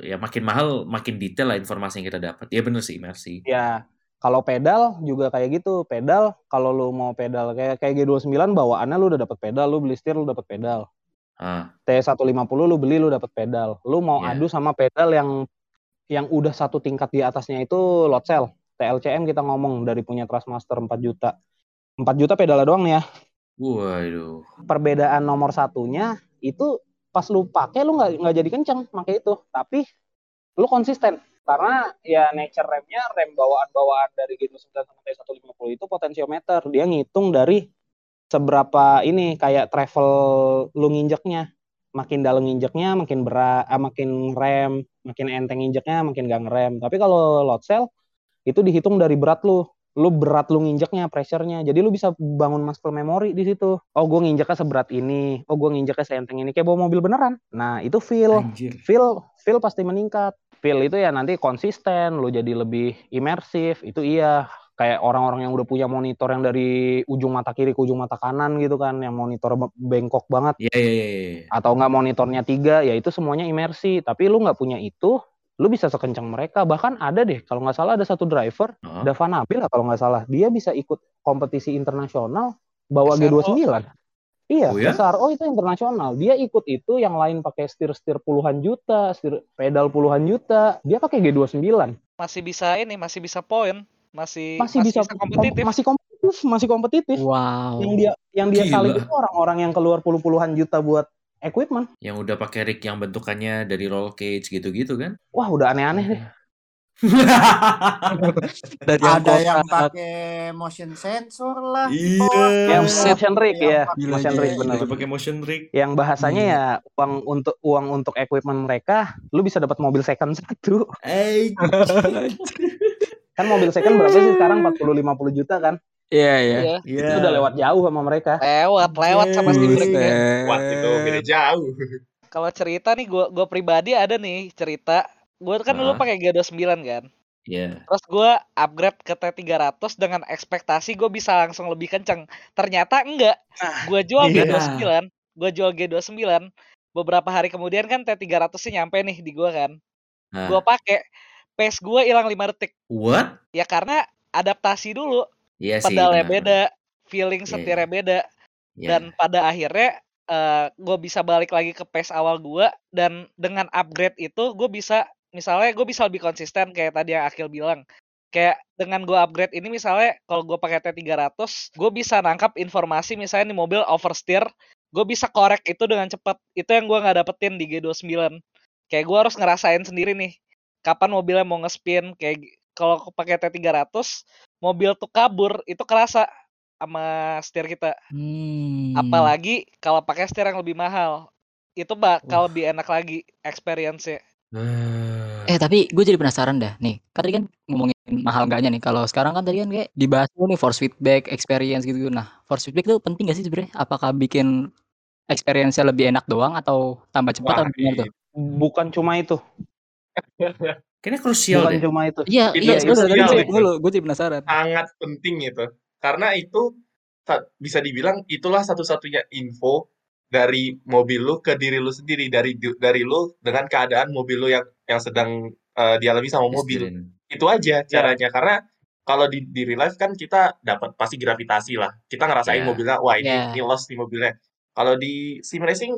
Ya makin mahal, makin detail lah informasi yang kita dapat. Iya benar sih, imersi. ya kalau pedal juga kayak gitu pedal kalau lu mau pedal kayak kayak G29 bawaannya lu udah dapet pedal lu beli setir lu dapet pedal Ah, T150 lu beli lu dapet pedal lu mau Iya. adu sama pedal yang yang udah satu tingkat di atasnya itu lot cell TLCM kita ngomong dari punya Trustmaster 4 juta 4 juta pedalnya doang nih ya waduh. perbedaan nomor satunya itu pas lu pakai lu nggak nggak jadi kenceng pakai itu. Tapi lu konsisten. Karena ya nature remnya rem bawaan-bawaan dari G29 sama T150 itu potensiometer dia ngitung dari seberapa ini kayak travel lu nginjeknya. Makin dalam nginjeknya makin berat ah, makin rem makin enteng nginjeknya makin gak ngerem. Tapi kalau load cell itu dihitung dari berat lu lu berat lu nginjeknya pressure-nya. Jadi lu bisa bangun muscle memory di situ. Oh gue nginjeknya seberat ini. Oh gue nginjeknya seenteng ini. Kayak bawa mobil beneran. Nah itu feel. Anjir. feel feel pasti meningkat. Feel itu ya nanti konsisten lu jadi lebih imersif itu iya. Kayak orang-orang yang udah punya monitor yang dari ujung mata kiri ke ujung mata kanan gitu kan. Yang monitor be- bengkok banget. Iya, iya, iya, iya. atau nggak monitornya tiga ya itu semuanya imersi. Tapi lu nggak punya itu lu bisa sekencang mereka bahkan ada deh kalau nggak salah ada satu driver Oh, Dava Nabil lah kalau nggak salah dia bisa ikut kompetisi internasional bawa SRO. G29 iya Oh ya? SRO itu internasional dia ikut itu yang lain pakai setir-setir puluhan juta setir pedal puluhan juta dia pakai G29 Masih bisa ini, masih bisa poin, masih masih, bisa, kompetitif. masih kompetitif masih kompetitif Wow. yang dia yang dia Gila. salib itu orang-orang yang keluar puluh-puluhan juta buat equipment yang udah pakai rig yang bentukannya dari roll cage gitu-gitu kan? wah udah aneh-aneh deh Dari Ada yang kotak. pakai motion sensor lah. Iya. yang Buset. motion rig Yang ya motion rig bener Udah pakai motion rig. yang bahasanya Iya. ya uang untuk uang untuk equipment mereka lu bisa dapat mobil second satu Eh, kan mobil second berapa sih sekarang 40 50 juta kan Iya, iya. Iya. iya. itu udah lewat jauh sama mereka Lewat, lewat sama Buset. Steam Deck-nya. Wah, itu beda jauh. Kalau cerita nih gua gua pribadi ada nih cerita. Gua kan dulu pakai G29 kan. Iya. Terus gua upgrade ke T300 dengan ekspektasi gue bisa langsung lebih kenceng. Ternyata enggak. Gua jual iya. G29, gua jual G29 beberapa hari kemudian kan T300-nya nyampe nih di gua kan. Nah, Gua pakai pace gua hilang 5 detik. what? Ya karena adaptasi dulu. Iya sih, Pedalnya benar, beda, feeling Iya, setirnya iya. beda. Iya. Dan pada akhirnya eh gue bisa balik lagi ke pace awal gua dan dengan upgrade itu gue bisa misalnya gue bisa lebih konsisten kayak tadi yang Akil bilang kayak dengan gue upgrade ini misalnya kalau gue pakai T300 gue bisa nangkap informasi misalnya nih mobil oversteer gue bisa korek itu dengan cepat itu yang gue nggak dapetin di G29 kayak gue harus ngerasain sendiri nih kapan mobilnya mau ngespin kayak kalau pakai T300 mobil tuh kabur itu kerasa sama setir kita Hmm. Apalagi kalau pakai setir yang lebih mahal. Itu bakal lebih enak lagi experience-nya. Ah. Eh tapi gue jadi penasaran dah nih. Kan tadi kan ngomongin mahal enggaknya nih. Kalau sekarang kan tadi kan kayak dibahas dulu nih force feedback, experience gitu. Nah, force feedback itu penting gak sih sebenarnya? Apakah bikin experience-nya lebih enak doang atau tambah cepat Wah, atau gimana tuh? Bukan cuma itu. Kayaknya krusial Bukan deh. cuma itu. Iya, Itu iya, tadi sial gue itu. dulu, gue jadi penasaran. sangat penting itu karena itu sa- bisa dibilang itulah satu-satunya info dari mobil lu ke diri lu sendiri dari di- dari lu dengan keadaan mobil lu yang yang sedang eh, dialami sama mobil Disetirin. itu aja caranya karena kalau di di real life kan kita dapat pasti gravitasi lah kita ngerasain Ya. mobilnya wah ini Ya. ini lost nih mobilnya kalau di sim racing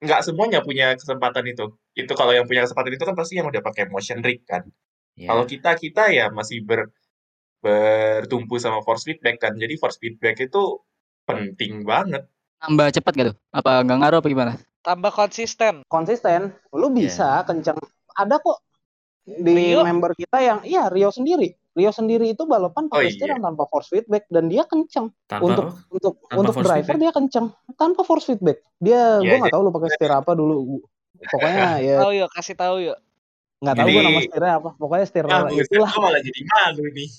nggak semuanya punya kesempatan itu itu kalau yang punya kesempatan itu kan pasti yang udah pakai motion rig kan Ya. kalau kita kita ya masih ber bertumpu sama force feedback kan. Jadi force feedback itu penting banget. Tambah cepat gak tuh? Apa nggak ngaruh apa gimana? Tambah konsisten. Konsisten, lu bisa kenceng. Ada kok di Rio? member kita yang iya Rio sendiri. Rio sendiri itu balapan Oh, pakai iya. setir yang tanpa force feedback dan dia kenceng. Tanpa untuk apa? untuk Tanpa untuk driver feedback? dia kenceng tanpa force feedback. Dia Iya, gua nggak jadi- tahu lu pakai setir apa dulu. Pokoknya ya Tahu yuk, kasih tahu yuk. nggak tahu gua nama setirnya apa. Pokoknya setir Nah, itulah. malah jadi malu nih.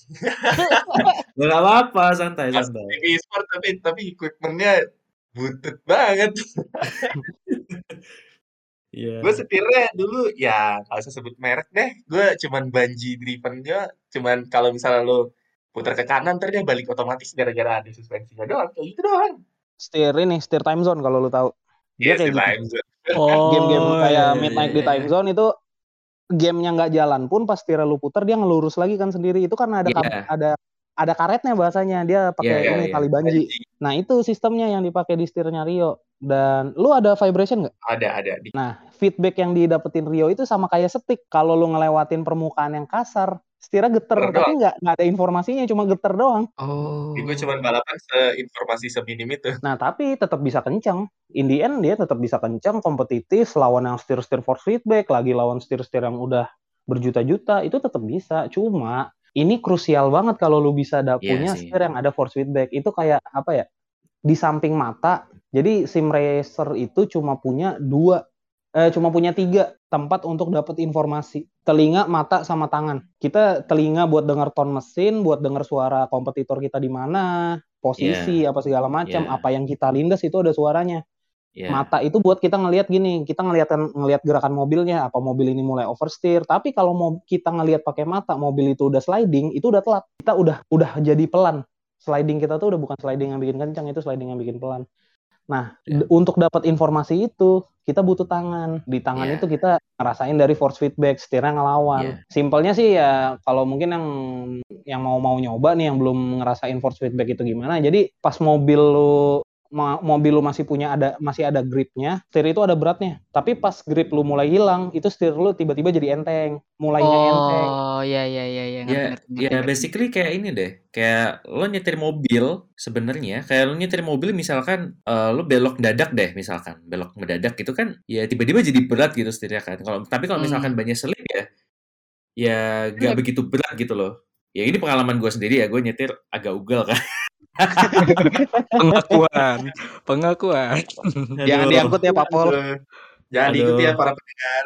Nggak apa-apa, santai, Pas santai. TV sport tapi tapi equipmentnya butut banget. Iya. gue setirnya dulu ya nggak usah sebut merek deh. Gue cuman bungee driven dia. Cuman kalau misalnya lo putar ke kanan ntar dia balik otomatis gara-gara ada suspensinya doang. Kayak gitu doang. Setir ini setir time zone kalau lu tahu. Dia Iya kayak sih gitu. time zone. Oh, Game-game kayak iya, midnight iya, di time iya. zone itu gamenya nggak jalan pun pas setirnya lu putar dia ngelurus lagi kan sendiri. Itu karena ada Iya. kab- ada ada karetnya bahasanya dia pakai Iya, ini iya. tali banji. Nah itu sistemnya yang dipakai di setirnya Rio. Dan lu ada vibration nggak? Ada ada di Nah, feedback yang didapetin Rio itu sama kayak setik. Kalau lu ngelewatin permukaan yang kasar, setirnya geter, Geter tapi nggak nggak ada informasinya, cuma geter doang. oh. gue cuman balapan seinformasi seminim itu. Nah, tapi tetap bisa kenceng. In the end dia tetap bisa kenceng, kompetitif, lawan yang setir-setir force feedback, lagi lawan setir-setir yang udah berjuta-juta, itu tetap bisa. Cuma ini krusial banget kalau lu bisa ada Iya punya sih. setir yang ada force feedback. Itu kayak apa ya? Di samping mata. Jadi sim racer itu cuma punya dua eh, cuma punya tiga tempat untuk dapat informasi. Telinga mata sama tangan. Kita telinga buat dengar ton mesin buat dengar suara kompetitor kita di mana posisi apa segala macam Yeah. apa yang kita lindas itu ada suaranya. Iya. mata itu buat kita ngelihat gini kita ngelihat ngelihat gerakan mobilnya apa mobil ini mulai oversteer. Tapi kalau mau kita ngelihat pakai mata mobil itu udah sliding itu udah telat. Kita udah udah jadi pelan. Sliding kita tuh udah bukan sliding yang bikin kencang itu sliding yang bikin pelan nah d- untuk dapat informasi itu kita butuh tangan di tangan Ya. itu kita ngerasain dari force feedback setirnya ngelawan Ya. simpelnya sih ya kalau mungkin yang yang mau mau nyoba nih yang belum ngerasain force feedback itu gimana jadi pas mobil lu mobil lu masih punya ada masih ada gripnya, setir itu ada beratnya. Tapi pas grip lu mulai hilang, itu setir lu tiba-tiba jadi enteng, mulainya enteng. Oh, iya iya iya iya Ya, ya basically kayak ini deh. Kayak lo nyetir mobil sebenarnya, kayak lo nyetir mobil misalkan eh, lo belok mendadak deh misalkan, belok mendadak itu kan ya tiba-tiba jadi berat gitu setirnya kan. Kalau tapi kalau misalkan Hmm. banyak selip ya ya gak begitu berat gitu loh. Ya ini pengalaman gue sendiri ya, gue nyetir agak ugal kan. pengakuan, pengakuan. Jangan diangkut ya Pak Pol. Aduh. Jangan Aduh. diikuti ya para pendengar.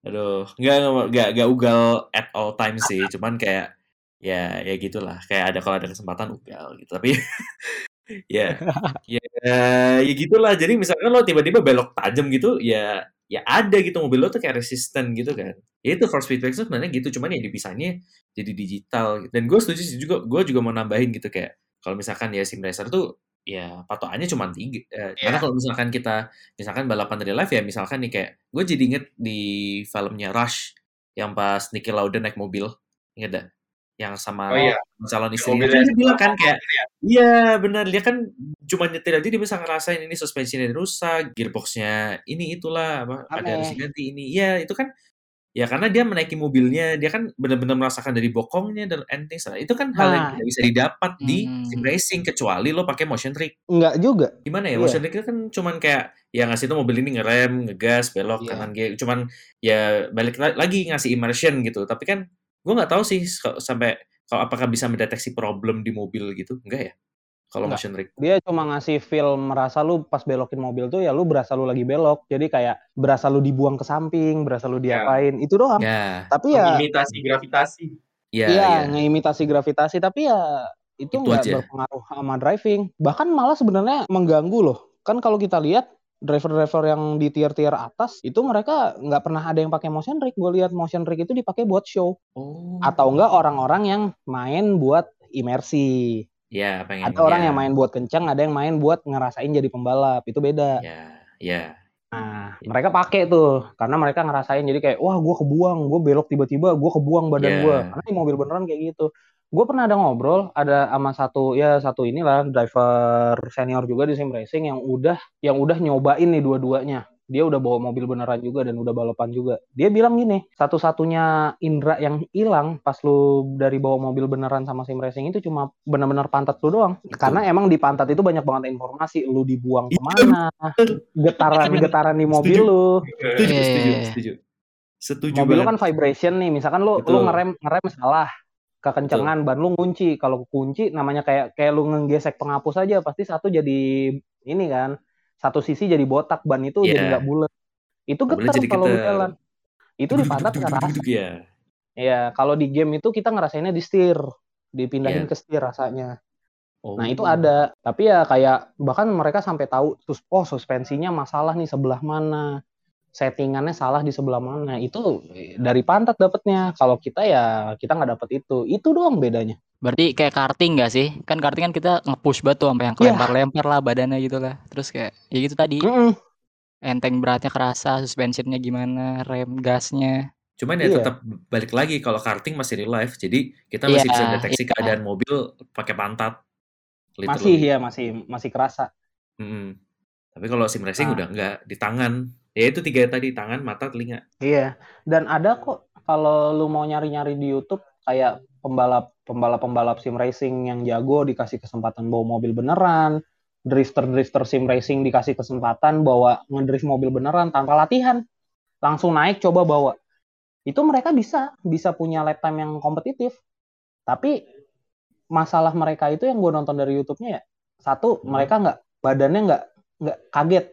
Aduh, nggak nggak nggak ugal at all time sih, cuman kayak ya ya gitulah, kayak ada kalau ada kesempatan ugal gitu. Tapi ya ya ya gitulah. Jadi misalkan lo tiba-tiba belok tajam gitu, ya ya ada gitu mobil lo tuh kayak resisten gitu kan. Ya itu force feedback tuh sebenarnya gitu, cuman ya dipisahnya jadi digital. Dan gue setuju sih juga, gue juga mau nambahin gitu kayak kalau misalkan ya sim racer tuh ya patokannya cuma tiga. Eh, Iya. Karena kalau misalkan kita, misalkan balapan real life ya, misalkan nih kayak, gue jadi inget di filmnya Rush, yang pas Niki Lauda naik mobil, inget gak? Yang sama Oh iya. calon istrinya, mobilnya kan dia bilang kan kayak, ya. iya benar, dia kan cuma nyetir aja dia bisa ngerasain ini suspensinya rusak, gearboxnya ini itulah, apa, ada harus diganti ini. Iya, itu kan Ya karena dia menaiki mobilnya, dia kan benar-benar merasakan dari bokongnya dan and things. Nah, itu kan hal yang Nah. tidak bisa didapat di Hmm. sim racing kecuali lo pakai motion trick. Enggak juga. Gimana ya? Iya. Motion trick itu kan cuman kayak ya ngasih tuh mobil ini ngerem, ngegas, belok Iya. kanan kiri. Cuman ya balik la- lagi ngasih immersion gitu. Tapi kan gue nggak tahu sih sampai kalau apakah bisa mendeteksi problem di mobil gitu. Enggak ya? Kalau motion trick. Dia cuma ngasih feel merasa lu pas belokin mobil tuh ya lu berasa lu lagi belok. Jadi kayak berasa lu dibuang ke samping, berasa lu Ya. diapain. Itu doang. Ya, Tapi ya Mengimitasi gravitasi. ya, Iya, ya. ngeimitasi gravitasi tapi ya itu nggak berpengaruh sama driving. Bahkan malah sebenarnya mengganggu loh. Kan kalau kita lihat driver-driver yang di tier-tier atas itu mereka nggak pernah ada yang pakai motion rig. Gue lihat motion rig itu dipakai buat show Oh. atau enggak orang-orang yang main buat imersi. Ya, pengen. Ada orang ya. yang main buat kencang, ada yang main buat ngerasain jadi pembalap. Itu beda. Ya, ya. Nah, mereka pakai tuh karena mereka ngerasain jadi kayak wah gue kebuang, gue belok tiba-tiba gue kebuang badan Yeah. gue. Karena di mobil beneran kayak gitu. Gue pernah ada ngobrol ada sama satu ya satu inilah driver senior juga di sim racing yang udah yang udah nyobain nih dua-duanya. Dia udah bawa mobil beneran juga dan udah balapan juga. Dia bilang gini, satu-satunya indera yang hilang pas lu dari bawa mobil beneran sama sim racing itu cuma bener-bener pantat lu doang. Betul. Karena emang di pantat itu banyak banget informasi. Lu dibuang Iya, ke mana, getaran-getaran di mobil Setuju. lu. Setuju, Iya, setuju, iya, iya. setuju. Setuju mobil lu banget. kan vibration nih misalkan lu Betul. lu ngerem ngerem salah kekencengan ban lu ngunci kalau kunci namanya kayak kayak lu ngegesek penghapus aja pasti satu jadi ini kan satu sisi jadi botak ban itu Iya. jadi nggak bulat itu getar kalau jalan itu di pantat ngerasa ya. ya kalau di game itu kita ngerasainnya di setir dipindahin Iya. ke setir rasanya Oh. nah itu ada tapi ya kayak bahkan mereka sampai tahu oh suspensinya masalah nih sebelah mana settingannya salah di sebelah mana itu dari pantat dapetnya kalau kita ya kita nggak dapet itu itu doang bedanya Berarti kayak karting gak sih? Kan karting kan kita nge-push banget tuh sampai yang Iya. kelempar-lempar lah badannya gitu lah. Terus kayak ya gitu tadi. Mm-mm. Enteng beratnya kerasa, suspensionnya gimana, rem gasnya. Cuman ya Iya. tetap balik lagi kalau karting masih real life, jadi kita masih bisa deteksi iya. keadaan mobil pakai pantat. masih Literally. ya masih masih kerasa Mm-mm. Tapi kalau sim racing Nah. udah enggak di tangan. Ya itu tiga tadi tangan, mata, telinga. iya. Dan ada kok kalau lu mau nyari-nyari di YouTube kayak pembalap pembalap pembalap sim racing yang jago dikasih kesempatan bawa mobil beneran drifter drifter sim racing dikasih kesempatan bawa ngedrift mobil beneran tanpa latihan. Langsung naik coba bawa. Itu mereka bisa bisa punya lap time yang kompetitif. Tapi masalah mereka itu yang gue nonton dari YouTube-nya ya satu Hmm. mereka nggak badannya nggak nggak kaget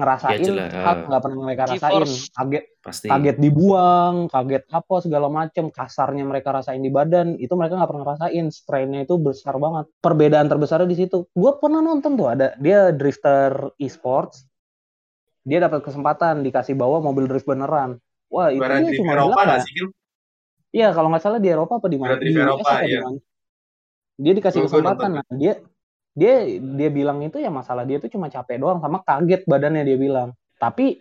ngerasain Ya, hal nggak pernah mereka rasain kaget Pasti. kaget dibuang kaget apa segala macem kasarnya mereka rasain di badan itu mereka nggak pernah rasain strainnya itu besar banget perbedaan terbesarnya di situ gue pernah nonton tuh ada dia drifter e-sports dia dapat kesempatan dikasih bawa mobil drift beneran wah itu Juara dia cuma Eropa bilang nggak ya sih? Iya, kalau nggak salah di Eropa apa di mana? Di Eropa, iya. mana? Dia dikasih kesempatan. Nah, dia dia dia bilang itu ya masalah dia tuh cuma capek doang sama kaget badannya dia bilang. Tapi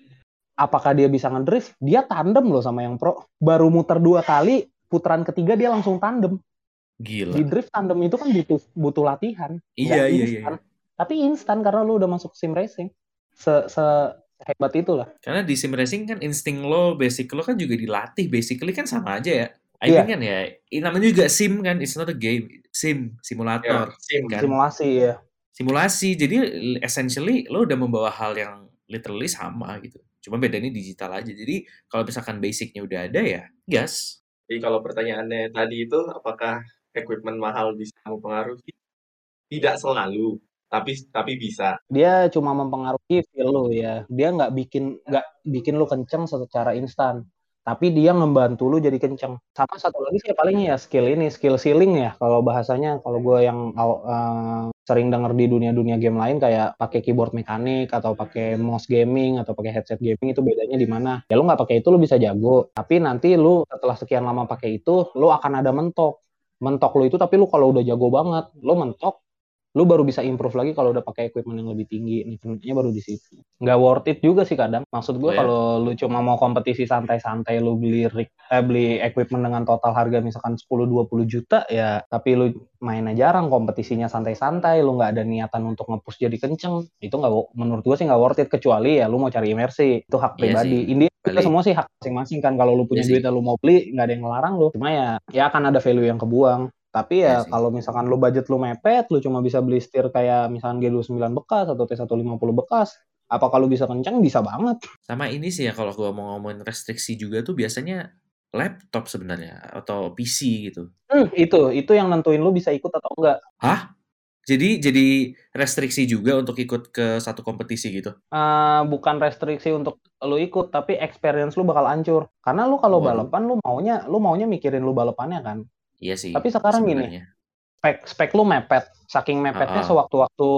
apakah dia bisa ngedrift? Dia tandem loh sama yang pro. Baru muter dua kali, putaran ketiga dia langsung tandem. Gila. Di drift tandem itu kan butuh butuh latihan. Iya, iya, iya. Tapi instan karena lu udah masuk sim racing. Se, se hebat itulah. Karena di sim racing kan insting lo, basic lo kan juga dilatih. Basically kan sama aja ya. I Iya. mean kan ya, namanya juga sim kan, it's not a game. Sim, simulator. sim. Kan? Simulasi ya. Simulasi. Jadi essentially lo udah membawa hal yang literally sama gitu. Cuma bedanya digital aja. Jadi kalau misalkan basicnya udah ada ya, gas. Jadi kalau pertanyaannya tadi itu apakah equipment mahal bisa mempengaruhi? Tidak selalu, tapi tapi bisa. dia cuma mempengaruhi feel lu ya dia nggak bikin nggak bikin lu kenceng secara instan tapi dia ngebantu lu jadi kenceng. Sama satu lagi sih paling ya skill ini skill ceiling ya kalau bahasanya. Kalau gue yang uh, sering denger di dunia-dunia game lain kayak pakai keyboard mekanik atau pakai mouse gaming atau pakai headset gaming itu bedanya di mana? Ya lu nggak pakai itu lu bisa jago. Tapi nanti lu setelah sekian lama pakai itu lu akan ada mentok. Mentok lu itu tapi lu kalau udah jago banget lu mentok lu baru bisa improve lagi kalau udah pakai equipment yang lebih tinggi nya baru di situ nggak worth it juga sih kadang maksud gue Oh, ya? kalau lu cuma mau kompetisi santai-santai lu beli rig, eh, beli equipment dengan total harga misalkan 10-20 juta ya tapi lu mainnya jarang kompetisinya santai-santai lu nggak ada niatan untuk ngepush jadi kenceng itu nggak menurut gue sih nggak worth it kecuali ya lu mau cari imersi itu hak Iya pribadi itu balik. semua sih hak masing-masing kan kalau lu punya Iya sih. duit lu mau beli nggak ada yang ngelarang lu cuma ya ya akan ada value yang kebuang tapi ya sih. kalau misalkan lu budget lu mepet, lu cuma bisa beli setir kayak misalkan G29 bekas atau T150 bekas, apa kalau bisa kencang bisa banget. Sama ini sih ya kalau gua mau ngomongin restriksi juga tuh biasanya laptop sebenarnya atau PC gitu. Hmm, itu itu yang nentuin lu bisa ikut atau enggak. Hah? Jadi jadi restriksi juga untuk ikut ke satu kompetisi gitu. Eh, bukan restriksi untuk lu ikut, tapi experience lu bakal hancur. Karena lu kalau balapan lu maunya lu maunya mikirin lu balapannya kan. Iya sih. Tapi sekarang gini, sebenarnya. spek spek lu mepet, saking mepetnya ah. sewaktu-waktu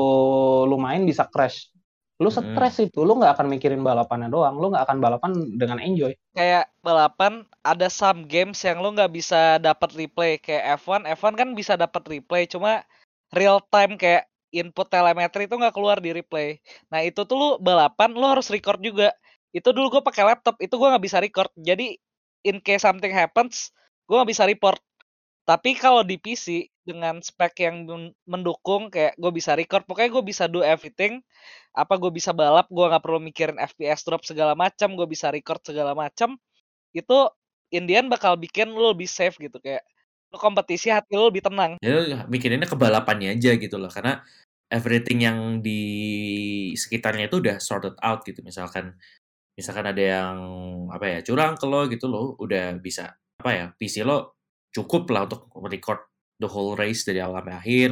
lu main bisa crash. Lu stres itu, lu nggak akan mikirin balapannya doang, lu nggak akan balapan dengan enjoy. kayak balapan ada some games yang lo nggak bisa dapat replay kayak F1 F1 kan bisa dapat replay cuma real time kayak input telemetri itu nggak keluar di replay nah itu tuh lu balapan lo harus record juga itu dulu gue pakai laptop itu gue nggak bisa record jadi in case something happens gue nggak bisa report tapi kalau di PC dengan spek yang men- mendukung kayak gue bisa record pokoknya gue bisa do everything apa gue bisa balap gue nggak perlu mikirin FPS drop segala macam gue bisa record segala macam itu Indian bakal bikin lo lebih safe gitu kayak lo kompetisi hati lo lebih tenang Ya mikirinnya ke balapannya aja gitu loh karena everything yang di sekitarnya itu udah sorted out gitu. Misalkan misalkan ada yang apa ya curang ke lo gitu lo udah bisa apa ya PC lo cukup lah untuk record the whole race dari awal sampai akhir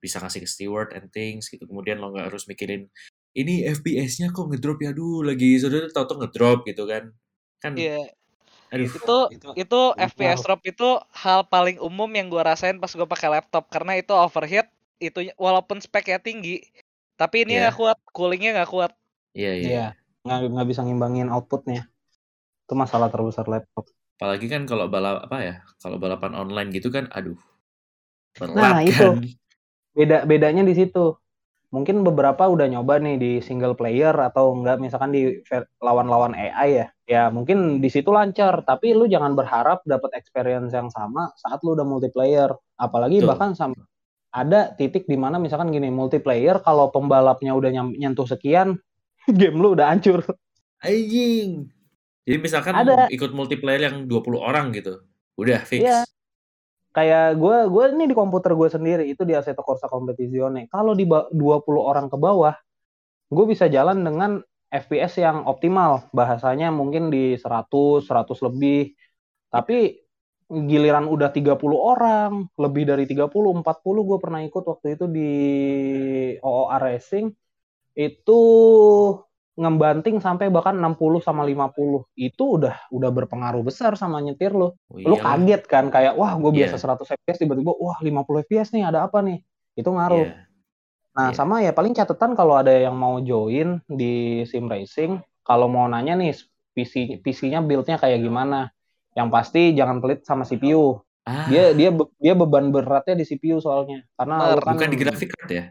bisa ngasih ke steward and things gitu. Kemudian lo nggak harus mikirin ini FPS-nya kok ngedrop ya? Dulu lagi sudah tau tuh ngedrop gitu kan. Kan Iya. aduh itu Itu itu FPS drop itu hal paling umum yang gua rasain pas gua pakai laptop karena itu overheat itu walaupun speknya tinggi tapi ini Iya. nggak kuat coolingnya nggak kuat. Iya iya. Iya, nggak nggak bisa ngimbangin outputnya. Itu masalah terbesar laptop. Apalagi kan kalau balap apa ya kalau balapan online gitu kan aduh berat Nah, itu. kan Beda bedanya di situ. Mungkin beberapa udah nyoba nih di single player atau enggak misalkan di lawan-lawan AI ya. Ya mungkin di situ lancar, tapi lu jangan berharap dapat experience yang sama saat lu udah multiplayer. Apalagi Betul. bahkan sampai ada titik di mana misalkan gini multiplayer kalau pembalapnya udah nyentuh sekian, game lu udah hancur. anjing jadi misalkan Ada. ikut multiplayer yang 20 orang gitu udah fix. Iya. kayak gue gue ini di komputer gue sendiri itu di Assetto Corsa Competizione. Kalau di ba- 20 orang ke bawah gue bisa jalan dengan FPS yang optimal. Bahasanya mungkin di 100 100 lebih. Tapi giliran udah 30 orang lebih dari 30 40 gue pernah ikut waktu itu di OOR Racing. Itu ngembanting sampai bahkan 60 sama 50 itu udah udah berpengaruh besar sama nyetir lo. Oh, lu iyalah. kaget kan kayak wah gue biasa Iya. 100 fps tiba-tiba wah 50 fps nih ada apa nih? Itu ngaruh. Iya. nah iya. sama ya paling catatan kalau ada yang mau join di sim racing kalau mau nanya nih PC PC-nya build-nya kayak gimana? Yang pasti jangan pelit sama CPU ah. Dia dia dia beban beratnya di CPU soalnya karena kan bukan di grafik card ya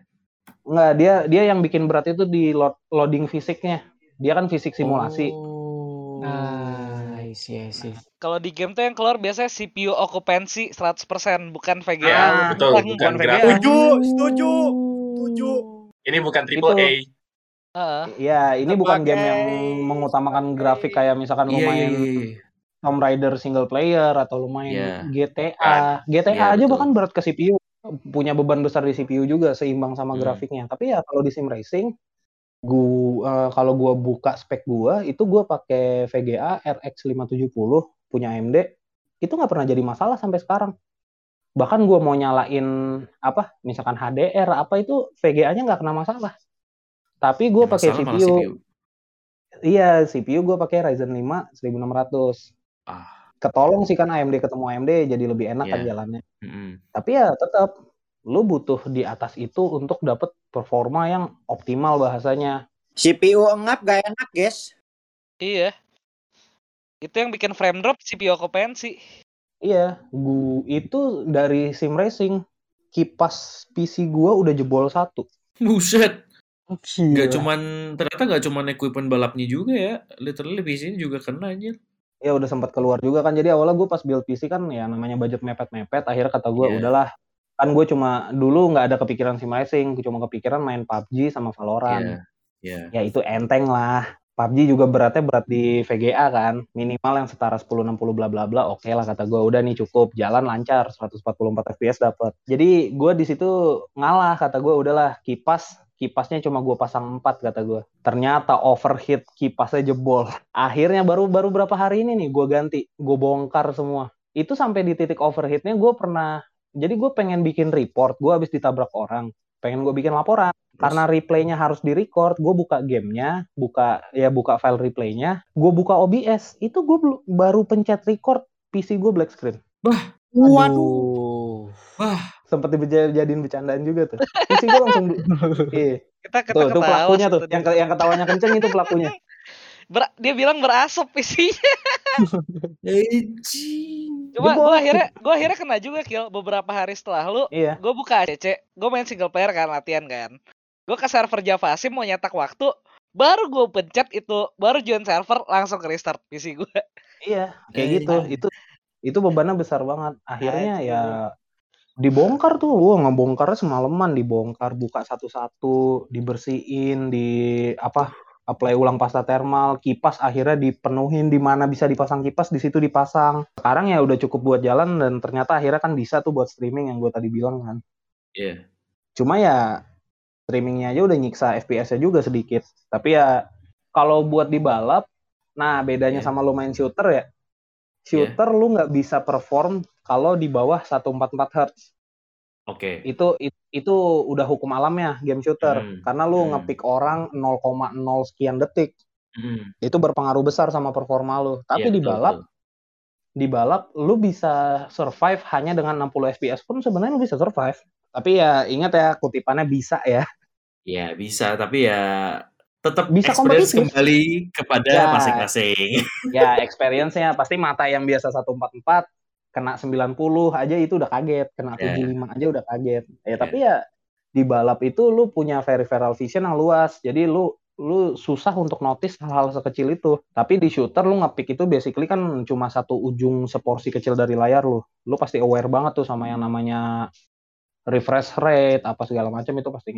nggak dia dia yang bikin berat itu di load, loading fisiknya dia kan fisik simulasi oh. Ah, I see, I see. kalau di game tuh yang keluar biasanya CPU occupancy 100% bukan VGA Ah, betul, Bukan- bukan VGA. Setuju, setuju, setuju. Ini bukan triple Itu. A. Heeh. ya ini bukan game yang mengutamakan grafik kayak misalkan lu iya iya main iya iya. Tomb Raider single player atau lu main Iya. GTA. GTA Iya, aja betul. bahkan berat ke CPU. Punya beban besar di CPU juga seimbang sama Hmm. grafiknya. Tapi ya kalau di sim racing gua eh, kalau gua buka spek gua itu gua pakai VGA RX 570 punya AMD. Itu nggak pernah jadi masalah sampai sekarang. Bahkan gua mau nyalain apa misalkan HDR apa itu VGA-nya nggak kena masalah. Tapi gua Yang pakai CPU. CPU. Iya, CPU gua pakai Ryzen 5 1600 ah ketolong sih kan AMD ketemu AMD jadi lebih enak kan Iya. jalannya. mm-mm. Tapi ya tetap lu butuh di atas itu untuk dapat performa yang optimal bahasanya. CPU engap gak enak, guys. iya itu yang bikin frame drop CPU occupancy Iya, gu itu dari sim racing. kipas PC gua udah jebol satu. Buset. Gila. Gak cuman ternyata gak cuman equipment balapnya juga ya. Literally PC juga kena aja. Ya udah sempat keluar juga kan. Jadi awalnya gue pas build PC kan ya namanya budget mepet-mepet. Akhirnya kata gue Iya. udahlah. Kan gue cuma dulu nggak ada kepikiran sim racing. Cuma kepikiran main PUBG sama Valorant. Iya. Iya. Ya itu enteng lah. PUBG juga beratnya berat di VGA kan. Minimal yang setara 1060 bla bla bla. Oke lah kata gue udah nih cukup. Jalan lancar 144 FPS dapat. Jadi gue di situ ngalah kata gue udahlah kipas kipasnya cuma gue pasang 4 kata gue. Ternyata overheat kipasnya jebol. Akhirnya baru baru berapa hari ini nih gue ganti. Gue bongkar semua. Itu sampai di titik overheatnya gue pernah. Jadi gue pengen bikin report. Gue habis ditabrak orang. Pengen gue bikin laporan karena replaynya harus di record gue buka gamenya buka ya buka file replaynya gue buka OBS itu gue baru pencet record PC gue black screen Waduh. Wah, sempet dijadiin bercandaan juga tuh. PC gue langsung iya. Kita kita tuh, tuh ketawa pelakunya tuh. yang yang ketawanya kenceng itu pelakunya. Ber- dia bilang berasap isinya. Cuma gue akhirnya gue akhirnya kena juga kill beberapa hari setelah lu. iya. Gue buka ACC, gue main single player kan latihan kan. Gue ke server Java Sim mau nyetak waktu, baru gue pencet itu, baru join server langsung ke restart PC gue. iya kayak Eh, gitu. itu itu bebannya besar banget. Akhirnya ya dibongkar tuh wah ngebongkarnya semalaman dibongkar buka satu-satu dibersihin di apa apply ulang pasta thermal kipas akhirnya dipenuhin di mana bisa dipasang kipas di situ dipasang. Sekarang ya udah cukup buat jalan dan ternyata akhirnya kan bisa tuh buat streaming yang gue tadi bilang kan. Iya. cuma ya streamingnya aja udah nyiksa FPS-nya juga sedikit. Tapi ya kalau buat di balap nah bedanya Iya. sama lo main shooter ya. Shooter lu nggak bisa perform kalau di bawah 144 Hz Oke. itu it- itu udah hukum alamnya game shooter Hmm. karena lu Hmm. ngepick orang 0,0 sekian detik Hmm. itu berpengaruh besar sama performa lu tapi Iya, di balap betul. di balap lu bisa survive hanya dengan 60 fps pun sebenarnya lu bisa survive tapi ya ingat ya kutipannya bisa ya Ya bisa, tapi ya tetap Bisa experience kompetitif. kembali kepada Ya. masing-masing. ya experience-nya pasti mata yang biasa 144 kena 90 aja itu udah kaget kena Ya. 75 aja udah kaget ya Ya. tapi ya di balap itu lu punya peripheral vision yang luas jadi lu lu susah untuk notice hal-hal sekecil itu tapi di shooter lu ngepick itu basically kan cuma satu ujung seporsi kecil dari layar lu lu pasti aware banget tuh sama yang namanya refresh rate apa segala macam itu pasti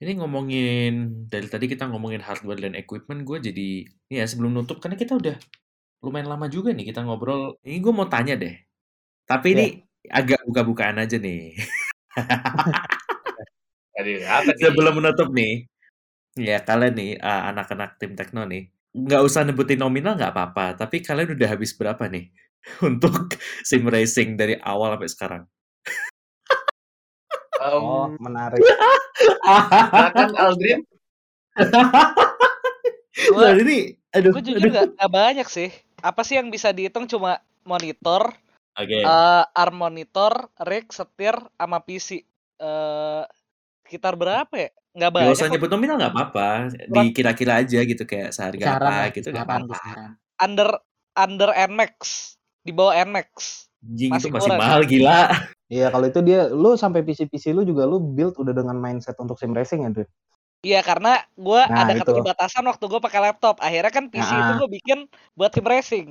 Ini ngomongin dari tadi kita ngomongin hardware dan equipment, gue jadi ya sebelum nutup karena kita udah lumayan lama juga nih kita ngobrol. Ini gue mau tanya deh, tapi ini agak buka-bukaan aja nih. Aduh, apa nih? Sebelum menutup nih, ya kalian nih uh, anak-anak tim Tekno nih, nggak usah nebutin nominal nggak apa-apa, tapi kalian udah habis berapa nih untuk sim racing dari awal sampai sekarang? Em, oh menarik silakan Aldrin. Nah, ini, aduh, Gue jujur aduh. gak, gak banyak sih. Apa sih yang bisa dihitung cuma monitor, Oke, eh arm monitor, rig, setir, sama PC. Eh sekitar berapa ya? Nggak banyak. usah kok. nyebut nominal nggak apa-apa, dikira-kira aja gitu kayak seharga lah, apa gitu nggak kisaran, apa-apa. Under under Nmax, di bawah Nmax. Anjing itu Masih masih kurang. mahal gila. Iya kalau itu dia lu sampai PC PC lu juga lu build udah dengan mindset untuk sim racing ya, Dre? Iya karena gue Nah, ada itu. keterbatasan waktu gue pakai laptop. Akhirnya kan PC itu Nah. gue bikin buat sim racing.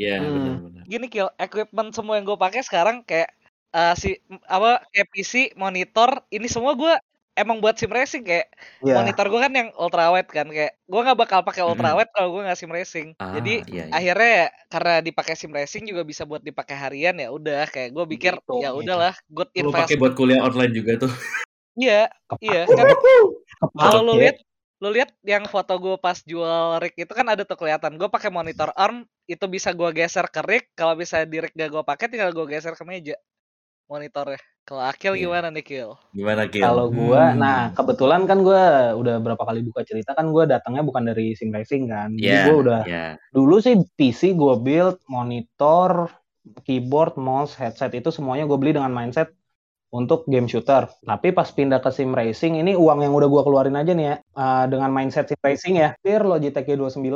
Iya, Hmm. benar-benar. Gini kill, equipment semua yang gue pakai sekarang kayak eh, si apa kayak PC, monitor, ini semua gue emang buat sim racing kayak Iya. monitor gue kan yang ultrawide kan kayak gue nggak bakal pakai Mm-mm. ultrawide kalau gue nggak sim racing. Ah, Jadi iya, iya. akhirnya ya, karena dipakai sim racing juga bisa buat dipakai harian ya udah kayak gue pikir Gitu, ya gitu. udahlah good Lu invest. pakai buat kuliah online juga tuh. Iya, iya kan kalau lu lihat lu lihat yang foto gue pas jual rig itu kan ada tuh kelihatan gue pakai monitor arm itu bisa gue geser ke rig kalau bisa di rig gak gue pakai tinggal gue geser ke meja monitornya kalau Akil Iya. gimana nih Kil? Gimana Gil? Kalau gua, Hmm. nah kebetulan kan gua udah berapa kali buka cerita kan gua datangnya bukan dari sim racing kan. Jadi Iya, gua udah iya. dulu sih PC gua build monitor, keyboard, mouse, headset itu semuanya gue beli dengan mindset untuk game shooter. Tapi pas pindah ke sim racing ini uang yang udah gua keluarin aja nih ya eh, dengan mindset sim racing ya. Tir Logitech G29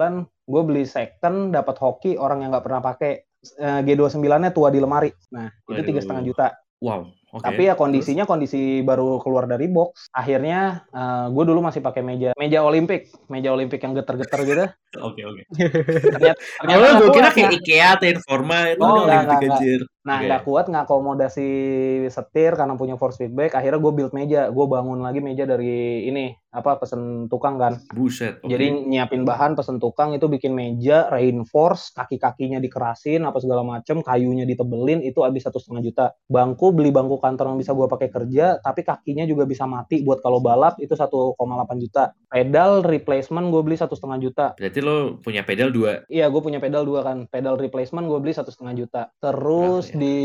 gue beli second dapat hoki orang yang nggak pernah pakai Eh, G29-nya tua di lemari. Nah, itu tiga setengah juta. Wow, Oke. Tapi ya terus? kondisinya kondisi baru keluar dari box. Akhirnya gue dulu masih pakai meja meja Olimpik, meja Olimpik yang geter-geter gitu. Oke oke. Ternyata, ternyata Oh, nggak gue kira kayak IKEA atau Informa itu Oh, ada nggak, Olimpik nggak. Nah, Oke. nggak kuat ngakomodasi setir karena punya force feedback. Akhirnya gue build meja. Gue bangun lagi meja dari ini apa pesen tukang kan. Buset. oke. Jadi nyiapin bahan pesen tukang itu bikin meja reinforce, kaki-kakinya dikerasin apa segala macem, kayunya ditebelin itu habis satu setengah juta. Bangku beli bangku kantor yang bisa gue pakai kerja, tapi kakinya juga bisa mati buat kalau balap itu 1,8 juta. Pedal replacement gue beli satu setengah juta. Berarti lo punya pedal dua. Iya, gue punya pedal dua kan. Pedal replacement gue beli satu setengah juta. Terus Berapa ya? di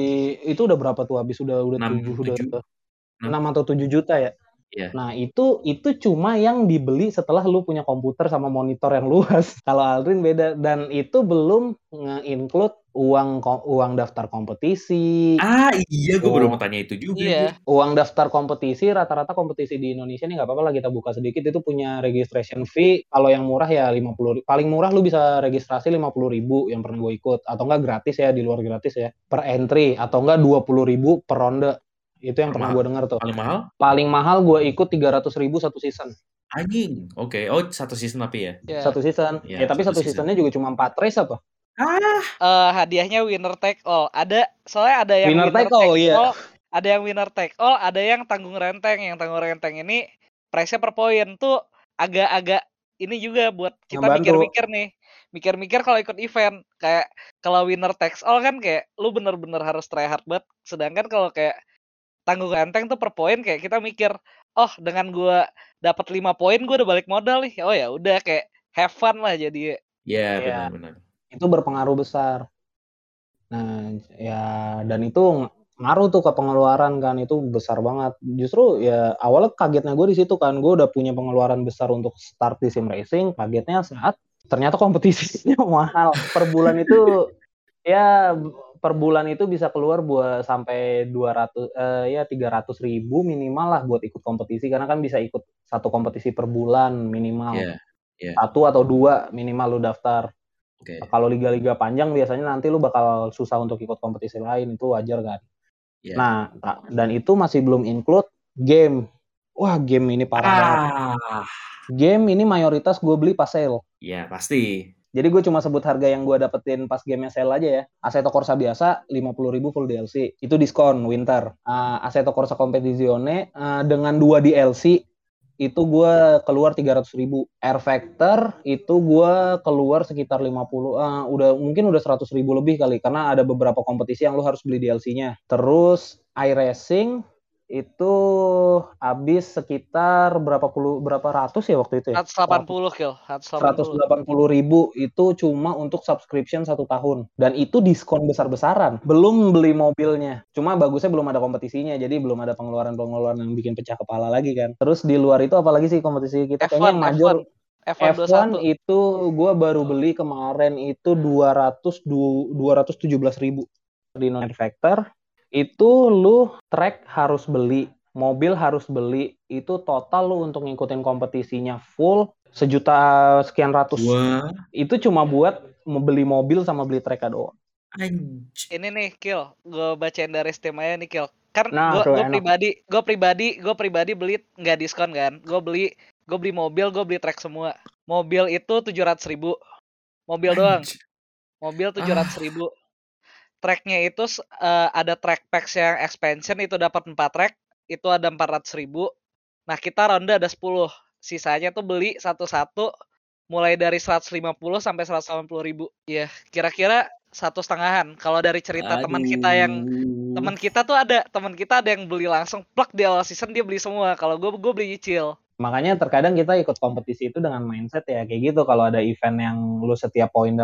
itu udah berapa tuh habis udah udah Enam, tujuh udah tujuh. enam atau tujuh juta ya. Iya. Nah itu itu cuma yang dibeli setelah lu punya komputer sama monitor yang luas. Kalau Aldrin beda dan itu belum nge-include uang uang daftar kompetisi, Ah iya, gue baru mau tanya itu juga. Iya. uang daftar kompetisi rata-rata kompetisi di Indonesia nih nggak apa-apa lah kita buka sedikit itu punya registration fee kalau yang murah ya 50 paling murah lu bisa registrasi 50.000 ribu yang pernah gue ikut atau enggak gratis ya di luar gratis ya per entry atau enggak 20.000 ribu per ronde itu yang pernah gue dengar tuh Paling mahal? paling mahal gue ikut 300.000 ribu satu season Anjing. Oke. Oh satu season tapi ya. Ya. satu season Ya, ya, tapi satu satu season. seasonnya juga cuma 4 race apa Eh, hadiahnya winner take all. Ada soalnya ada yang Winner take all, iya. Ada yang winner take all, ada yang tanggung renteng. Yang tanggung renteng ini price-nya per poin tuh agak-agak ini juga buat kita mikir-mikir nih. Mikir-mikir kalau ikut event kayak kalau winner takes all kan kayak lu bener-bener harus try hard banget. Sedangkan kalau kayak tanggung renteng tuh per poin kayak kita mikir, oh dengan gua dapat 5 poin gua udah balik modal nih. Oh ya udah kayak have fun lah jadi Iya Iya. benar-benar. Itu berpengaruh besar. Nah, ya dan itu ng- ngaruh tuh ke pengeluaran kan itu besar banget. Justru ya awalnya kagetnya gue di situ kan gue udah punya pengeluaran besar untuk start di sim racing. Kagetnya saat ternyata kompetisinya mahal per bulan itu ya per bulan itu bisa keluar buat sampai 200 eh, ya 300 ribu minimal lah buat ikut kompetisi karena kan bisa ikut satu kompetisi per bulan minimal Iya. iya. satu atau dua minimal lu daftar Oke. kalau liga-liga panjang biasanya nanti lu bakal susah untuk ikut kompetisi lain itu wajar kan. Iya. Nah, dan itu masih belum include game. Wah, game ini parah banget. Ah. Game ini mayoritas gue beli pas sale. Iya pasti. Jadi gue cuma sebut harga yang gue dapetin pas gamenya sale aja ya. Assetto Corsa biasa 50.000 full DLC. Itu diskon winter. Uh, Assetto Corsa Competizione uh, dengan dua DLC itu gue keluar 300.000 Air Factor itu gue keluar sekitar 50 uh, udah mungkin udah 100.000 lebih kali karena ada beberapa kompetisi yang lu harus beli DLC-nya. Terus iRacing itu habis sekitar berapa puluh berapa ratus ya waktu itu ya? 180 kill, 180. 180 ribu itu cuma untuk subscription satu tahun. Dan itu diskon besar-besaran. Belum beli mobilnya. Cuma bagusnya belum ada kompetisinya. Jadi belum ada pengeluaran-pengeluaran yang bikin pecah kepala lagi kan. Terus di luar itu apalagi sih kompetisi kita? Kayaknya F1, yang major. F1 F1 21. itu gue baru beli kemarin itu 200 du- 217 ribu. Di non factor itu lu track harus beli mobil harus beli itu total lu untuk ngikutin kompetisinya full sejuta sekian ratus Wah. itu cuma buat membeli mobil sama beli track doang Anj. Ini nih kill, gue bacain dari Steam aja nih kill. Kan Nah, gue pribadi, gue pribadi, gue pribadi beli nggak diskon kan. Gue beli, gue beli mobil, gue beli track semua. Mobil itu 700 ribu, mobil doang. Mobil 700 ribu. Tracknya itu eh, ada track packs yang expansion itu dapat 4 track, itu ada 400 ribu. Nah kita ronde ada 10, sisanya tuh beli satu-satu mulai dari 150 sampai 180 ribu. Ya kira-kira satu setengahan. Kalau dari cerita teman kita yang teman kita tuh ada teman kita ada yang beli langsung plug di awal season dia beli semua. Kalau gue gue beli nyicil. Makanya terkadang kita ikut kompetisi itu dengan mindset ya kayak gitu. Kalau ada event yang lu setiap poin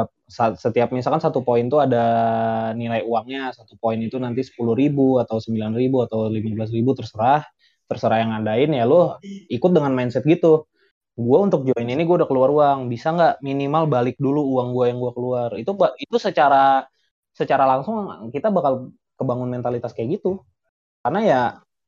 setiap misalkan satu poin tuh ada nilai uangnya satu poin itu nanti sepuluh ribu atau sembilan ribu atau lima belas ribu terserah terserah yang ngadain ya lu ikut dengan mindset gitu. Gue untuk join ini gue udah keluar uang. Bisa nggak minimal balik dulu uang gue yang gue keluar? Itu itu secara secara langsung kita bakal kebangun mentalitas kayak gitu. Karena ya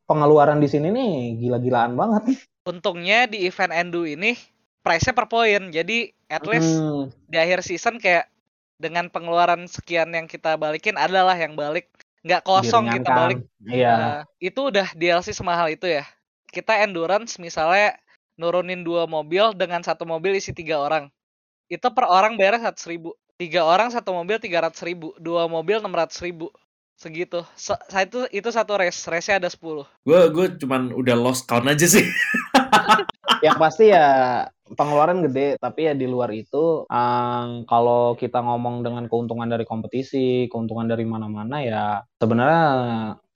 pengeluaran di sini nih gila-gilaan banget Untungnya di event Endu ini price-nya per poin. Jadi at least Hmm, di akhir season kayak dengan pengeluaran sekian yang kita balikin adalah yang balik nggak kosong kita diringankan. balik. Iya. Nah, itu udah DLC semahal itu ya. Kita endurance misalnya nurunin dua mobil dengan satu mobil isi tiga orang. Itu per orang bayar seratus ribu. Tiga orang satu mobil tiga ratus ribu. Dua mobil enam ratus ribu. Segitu. Se- Saya itu itu satu race. Race-nya ada 10. Gue gue cuman udah lost count aja sih. Yang pasti ya pengeluaran gede, tapi ya di luar itu em, kalau kita ngomong dengan keuntungan dari kompetisi, keuntungan dari mana-mana ya sebenarnya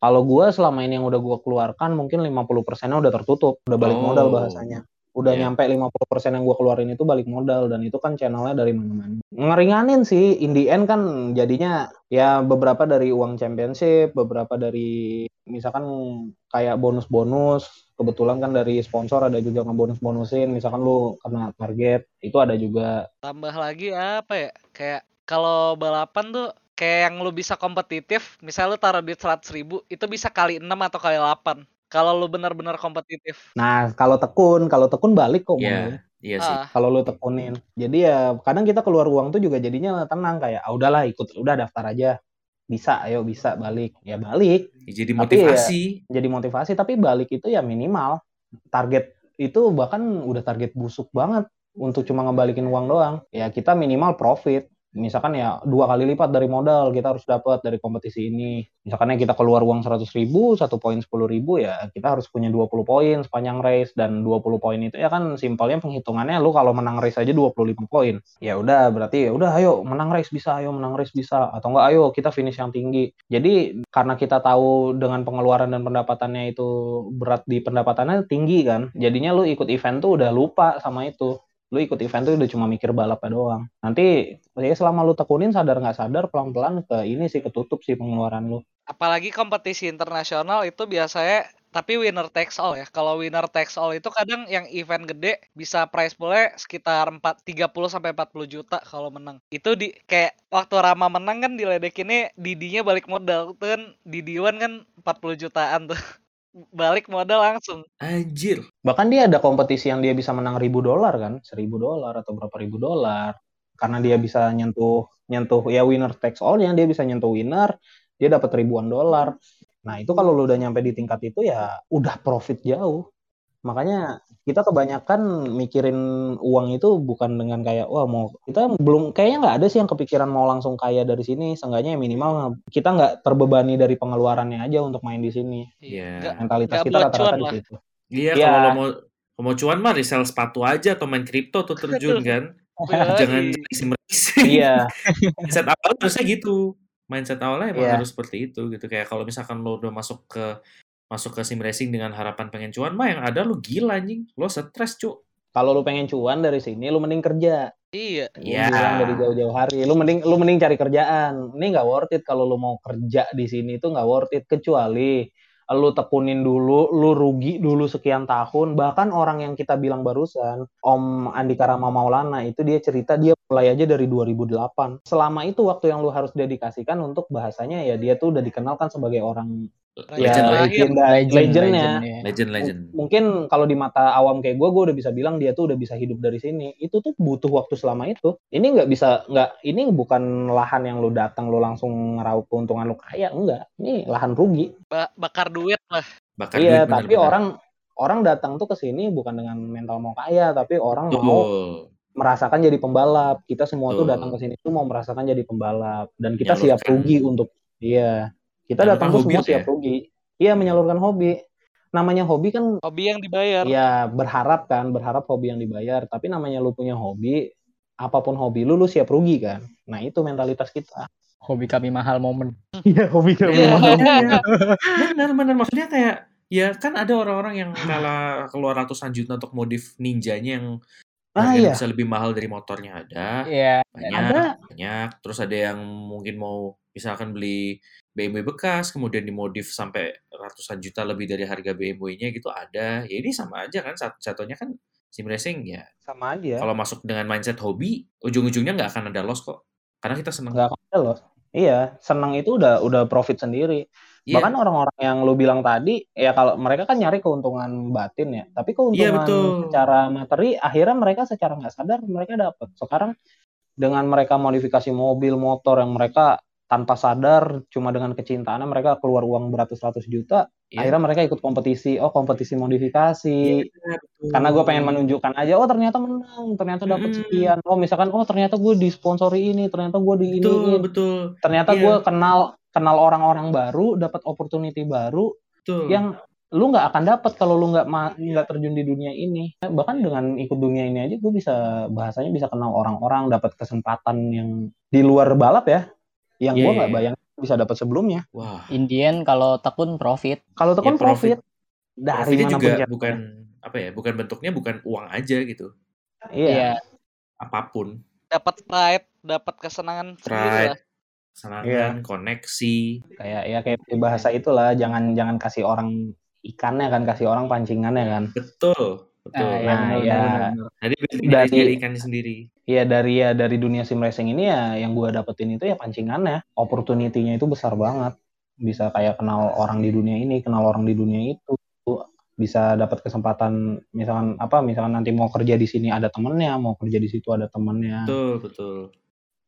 kalau gua selama ini yang udah gua keluarkan mungkin 50%-nya udah tertutup, udah balik modal Oh. bahasanya. Udah Iya. nyampe 50% yang gua keluarin itu balik modal dan itu kan channelnya dari mana-mana. Ngeringanin sih, in the end kan jadinya ya beberapa dari uang championship, beberapa dari misalkan kayak bonus-bonus, kebetulan kan dari sponsor ada juga ngebonus-bonusin, misalkan lu kena target, itu ada juga. Tambah lagi apa ya? Kayak kalau balapan tuh kayak yang lu bisa kompetitif, misal lu taruh duit 100 ribu, itu bisa kali 6 atau kali 8. Kalau lu benar-benar kompetitif. Nah, kalau tekun, kalau tekun balik kok Iya, modalnya. iya sih. Ah, Kalau lu tekunin. Jadi ya kadang kita keluar uang tuh juga jadinya tenang kayak, ah udahlah ikut, udah daftar aja. Bisa, ayo bisa balik. Ya balik. Ya, jadi Tapi motivasi. jadi motivasi tapi balik itu ya minimal target itu bahkan udah target busuk banget untuk cuma ngebalikin uang doang ya kita minimal profit misalkan ya dua kali lipat dari modal kita harus dapat dari kompetisi ini. Misalkan kita keluar uang 100 ribu satu poin 10 ribu ya kita harus punya 20 poin sepanjang race. Dan 20 poin itu ya kan simpelnya penghitungannya lu kalau menang race aja 25 poin. Ya udah berarti ya udah ayo menang race bisa ayo menang race bisa. Atau enggak ayo kita finish yang tinggi. Jadi karena kita tahu dengan pengeluaran dan pendapatannya itu berat di pendapatannya tinggi kan jadinya lu ikut event tuh udah lupa sama itu lu ikut event tuh udah cuma mikir balapnya doang nanti ya selama lu tekunin sadar nggak sadar pelan-pelan ke ini sih ketutup sih pengeluaran lu apalagi kompetisi internasional itu biasanya tapi winner takes all ya. Kalau winner takes all itu kadang yang event gede bisa prize poolnya sekitar 4 30 sampai 40 juta kalau menang. Itu di kayak waktu Rama menang kan diledekinnya Didinya balik modal. Itu kan Didi One kan 40 jutaan tuh. Balik modal langsung. Anjir. bahkan dia ada kompetisi yang dia bisa menang ribu dolar kan seribu dolar atau berapa ribu dolar karena dia bisa nyentuh nyentuh ya winner takes all yang dia bisa nyentuh winner dia dapat ribuan dolar nah itu kalau lu udah nyampe di tingkat itu ya udah profit jauh makanya kita kebanyakan mikirin uang itu bukan dengan kayak wah mau kita belum kayaknya nggak ada sih yang kepikiran mau langsung kaya dari sini seenggaknya ya minimal kita nggak terbebani dari pengeluarannya aja untuk main di sini Iya. Nggak- mentalitas nggak kita rata-rata di situ Iya, Iya. kalau mau kalau mau cuan mah resell sepatu aja atau main kripto tuh terjun kan. Jangan Yoi. jadi sim racing. iya Mindset awal harusnya gitu. Mindset awalnya emang Iya. harus seperti itu gitu. Kayak kalau misalkan lo udah masuk ke masuk ke sim racing dengan harapan pengen cuan mah yang ada lo gila anjing. Lo stres, Cuk. kalau lu pengen cuan dari sini lu mending kerja Iya. Iya. bilang dari jauh-jauh hari lu mending lu mending cari kerjaan ini nggak worth it kalau lu mau kerja di sini itu nggak worth it kecuali lu tekunin dulu lu rugi dulu sekian tahun bahkan orang yang kita bilang barusan Om Andika Rama Maulana itu dia cerita dia mulai aja dari 2008 selama itu waktu yang lu harus dedikasikan untuk bahasanya ya dia tuh udah dikenalkan sebagai orang Legend ya terakhir. legenda legendnya ya. Legend legend. mungkin kalau di mata awam kayak gue gue udah bisa bilang dia tuh udah bisa hidup dari sini itu tuh butuh waktu selama itu ini nggak bisa nggak ini bukan lahan yang lu datang lu langsung ngeraup keuntungan lu kaya enggak ini lahan rugi Ba- bakar duit lah. Bakar iya duit tapi orang orang datang tuh ke sini bukan dengan mental mau kaya tapi orang mau Betul. Merasakan jadi pembalap kita semua tuh datang ke sini tuh mau merasakan jadi pembalap dan kita Menyalurkan. siap rugi untuk iya kita Menyalurkan datang tuh semua siap ya. rugi iya menyalurkan hobi namanya hobi kan Hobi yang dibayar. Ya berharap kan, berharap hobi yang dibayar. Tapi namanya lu punya hobi, apa pun hobi lu, lu siap rugi kan. Nah itu mentalitas kita. Hobi kami mahal momen. Iya hobi Iya. Iya. Benar benar maksudnya kayak ya kan ada orang-orang yang rela keluar ratusan juta untuk modif ninjanya yang Ah iya, bisa lebih mahal dari motornya ada Iya. banyak ada. banyak terus ada yang mungkin mau misalkan beli BMW bekas kemudian dimodif sampai ratusan juta lebih dari harga BMW-nya gitu ada ya ini sama aja kan sat- satunya kan sim racing ya Sama aja. kalau masuk dengan mindset hobi ujung-ujungnya nggak akan ada loss kok karena kita senang Nggak akan ada loh. Iya, senang itu udah udah profit sendiri. Iya. Bahkan orang-orang yang lu bilang tadi, ya kalau mereka kan nyari keuntungan batin ya. Tapi keuntungan betul. secara materi, akhirnya mereka secara nggak sadar mereka dapat. Sekarang dengan mereka modifikasi mobil, motor yang mereka tanpa sadar cuma dengan kecintaannya mereka keluar uang beratus-ratus juta Iya. akhirnya mereka ikut kompetisi oh kompetisi modifikasi Iya, betul. karena gue pengen menunjukkan aja oh ternyata menang ternyata dapat Mm-mm. sekian oh misalkan oh ternyata gue disponsori ini ternyata gue di ini Betul, betul. ternyata Iya. gue kenal kenal orang-orang baru dapat opportunity baru Betul. yang lu nggak akan dapat kalau lu nggak nggak terjun di dunia ini bahkan dengan ikut dunia ini aja gue bisa bahasanya bisa kenal orang-orang dapat kesempatan yang di luar balap ya yang Iya, gue iya, nggak iya. bayang bisa dapat sebelumnya Wah. Indian kalau tekun profit. kalau itu kan Ya, profit. profit dari Profitnya mana juga pun bukan apa ya, bukan bentuknya bukan uang aja gitu. iya Iya. Apa pun. dapat pride dapat kesenangan sendiri Pride, lah kesenangan, koneksi. kayak ya kayak di bahasa itulah jangan jangan kasih orang ikannya kan kasih orang pancingannya kan Betul, betul. Nah, Nah, benar, ya. benar, benar. Jadi Dari- dari, dari ikannya sendiri. Iya dari ya dari dunia sim racing ini ya yang gue dapetin itu ya pancingannya, opportunity-nya itu besar banget. Bisa kayak kenal orang di dunia ini, kenal orang di dunia itu, bisa dapat kesempatan misalkan apa misalkan nanti mau kerja di sini ada temennya, mau kerja di situ ada temennya, Betul, betul.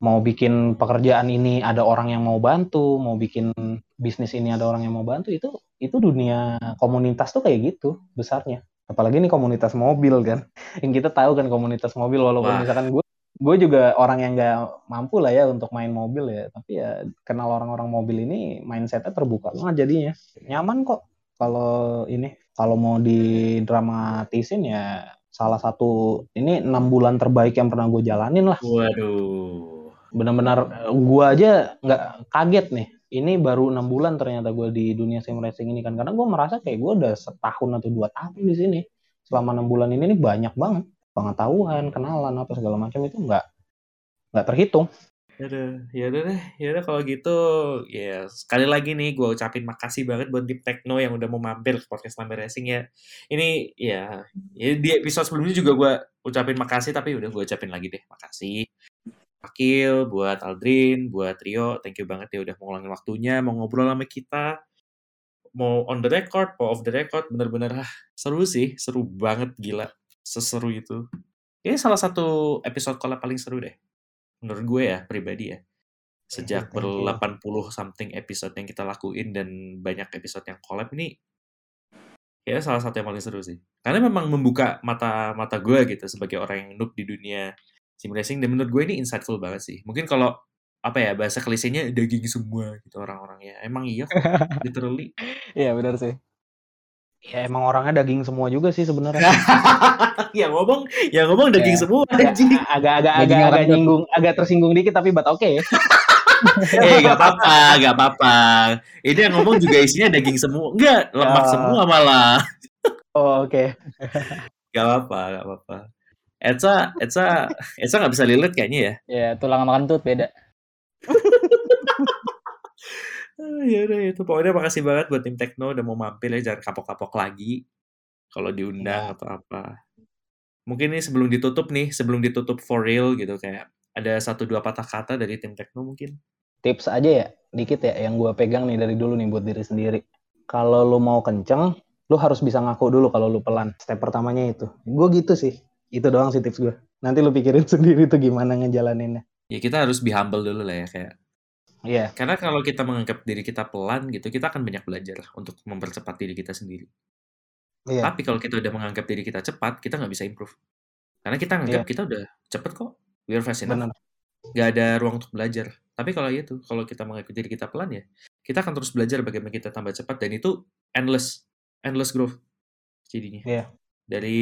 Mau bikin pekerjaan ini ada orang yang mau bantu, mau bikin bisnis ini ada orang yang mau bantu itu itu dunia komunitas tuh kayak gitu besarnya. Apalagi ini komunitas mobil kan, yang kita tahu kan komunitas mobil walaupun Wah. misalkan gue gue juga orang yang nggak mampu lah ya untuk main mobil ya, tapi ya kenal orang-orang mobil ini mindsetnya terbuka banget jadinya, nyaman kok kalau ini kalau mau didramatisin ya salah satu ini enam bulan terbaik yang pernah gue jalanin lah Waduh. Benar-benar gua aja nggak kaget nih. Ini baru enam bulan ternyata gue di dunia sim racing ini kan. Karena gue merasa kayak gue udah setahun atau dua tahun di sini. Selama enam bulan ini nih banyak banget. Pengetahuan kenalan apa segala macam itu nggak nggak terhitung. Yaudah, yaudah deh, yaudah kalau gitu, ya sekali lagi nih gue ucapin makasih banget buat Deep Techno yang udah mau mampir ke podcast Lambe Racing ya. Ini ya, ya di episode sebelumnya juga gue ucapin makasih, tapi udah gue ucapin lagi deh, makasih. Akil, buat Aldrin, buat Rio, thank you banget ya udah mau ngulangin waktunya, mau ngobrol sama kita, mau on the record, mau off the record, bener-bener ah, seru sih, seru banget, gila, seseru itu. Ini salah satu episode collab paling seru deh menurut gue ya pribadi ya. Sejak ber 80 something episode yang kita lakuin dan banyak episode yang collab ini ya salah satu yang paling seru sih. Karena memang membuka mata mata gue gitu sebagai orang yang noob di dunia sim racing dan menurut gue ini insightful banget sih. Mungkin kalau apa ya bahasa klisenya daging semua gitu orang-orangnya. Emang iya literally. Iya benar sih. ya emang orangnya daging semua juga sih sebenarnya. Ya ngomong ya ngomong daging Ya. semua agak anjing. agak agak nyinggung agak tersinggung dikit tapi but oke ya eh gak apa-apa gak apa-apa. Ini yang ngomong juga isinya daging semua. Enggak lemak Ya. semua malah. Oh, oke. Gak apa-apa, gak apa-apa. Etsa, Etsa, Etsa gak bisa lilit kayaknya ya. Ya tulang sama kentut beda. Ah, ya udah itu. Pokoknya makasih banget buat tim Tekno udah mau mampir ya. Jangan kapok-kapok lagi. Kalau diundang atau apa. Mungkin nih sebelum ditutup nih, sebelum ditutup for real gitu kayak ada satu dua patah kata dari tim Tekno mungkin. tips aja ya dikit ya yang gue pegang nih dari dulu nih buat diri sendiri kalau lu mau kenceng lu harus bisa ngaku dulu kalau lu pelan step pertamanya itu gue gitu sih itu doang sih tips gue nanti lu pikirin sendiri tuh gimana ngejalaninnya Ya kita harus be humble dulu lah ya kayak. iya Karena kalau kita menganggap diri kita pelan gitu, kita akan banyak belajar lah untuk mempercepat diri kita sendiri. iya Tapi kalau kita udah menganggap diri kita cepat, kita nggak bisa improve. Karena kita nganggap Iya. kita udah cepet kok. We're fast enough. benar Nggak ada ruang untuk belajar. Tapi kalau itu, kalau kita menganggap diri kita pelan ya, kita akan terus belajar bagaimana kita tambah cepat. Dan itu endless. Endless growth jadinya. Iya. Dari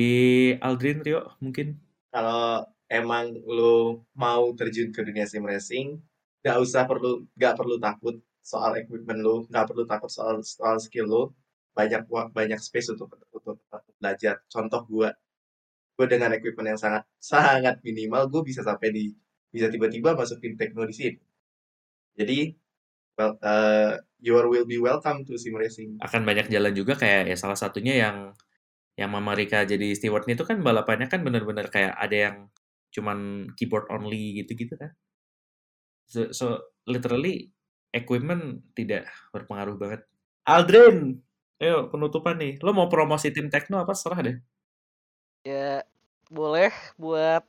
Aldrin, Rio, mungkin. kalau emang lo mau terjun ke dunia sim racing, nggak usah perlu nggak perlu takut soal equipment lo, nggak perlu takut soal soal skill lo. Banyak banyak space untuk untuk belajar. Contoh gua, gua dengan equipment yang sangat sangat minimal, gue bisa sampai di bisa tiba-tiba masuk tim tekno di sini. Jadi, well, uh, you are will be welcome to sim racing. Akan banyak jalan juga kayak ya salah satunya yang yang Mama Rika jadi stewardnya itu kan balapannya kan bener-bener kayak ada yang cuman keyboard only gitu-gitu kan. So, so literally equipment tidak berpengaruh banget. Aldrin, ayo penutupan nih. Lo mau promosi tim Tekno apa serah deh. ya boleh buat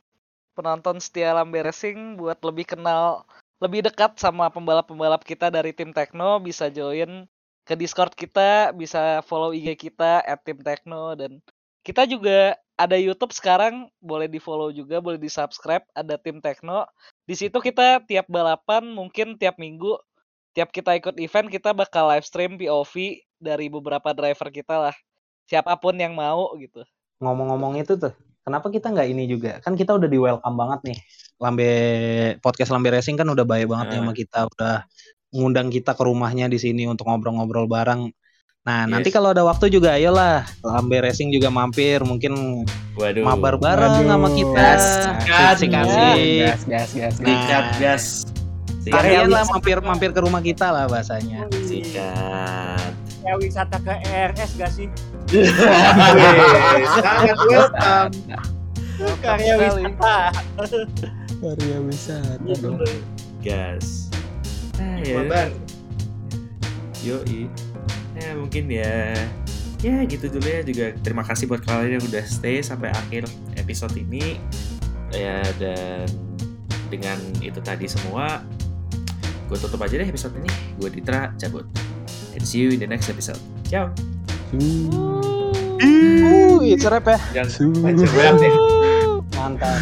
penonton setia Lambe Racing buat lebih kenal lebih dekat sama pembalap-pembalap kita dari tim Tekno bisa join ke Discord kita, bisa follow IG kita @timtekno dan kita juga ada YouTube sekarang boleh di follow juga, boleh di subscribe ada tim Tekno. Di situ kita tiap balapan mungkin tiap minggu, tiap kita ikut event kita bakal live stream POV dari beberapa driver kita lah. Siapa pun yang mau gitu. Ngomong-ngomong itu tuh, kenapa kita nggak ini juga? Kan kita udah di welcome banget nih. Lambe podcast Lambe Racing kan udah baik banget Ah. sama kita, udah ngundang kita ke rumahnya di sini untuk ngobrol-ngobrol bareng. Nah, nanti Yes. kalau ada waktu juga ayolah Lambe Racing juga mampir, mungkin Waduh. mabar bareng sama kita. Gas, Kasih kasih. gas gas gas Nah. Gas. Sekalian Sikat. lah mampir mampir ke rumah kita lah bahasanya. Sikat. Kayak wisata ke RS gak sih? Sangat welcome. Karya wisata. Karya wisata dong. Gas. Ah, ya. Yoi. Ya mungkin ya. Ya gitu dulu ya. Juga terima kasih buat kalian yang udah stay sampai akhir episode ini. Ya dan dengan itu tadi semua gue tutup aja deh episode ini. Gue Ditra cabut. And see you in the next episode. Ciao. Uh, serep ya. Jangan macam banget ya. Mantap.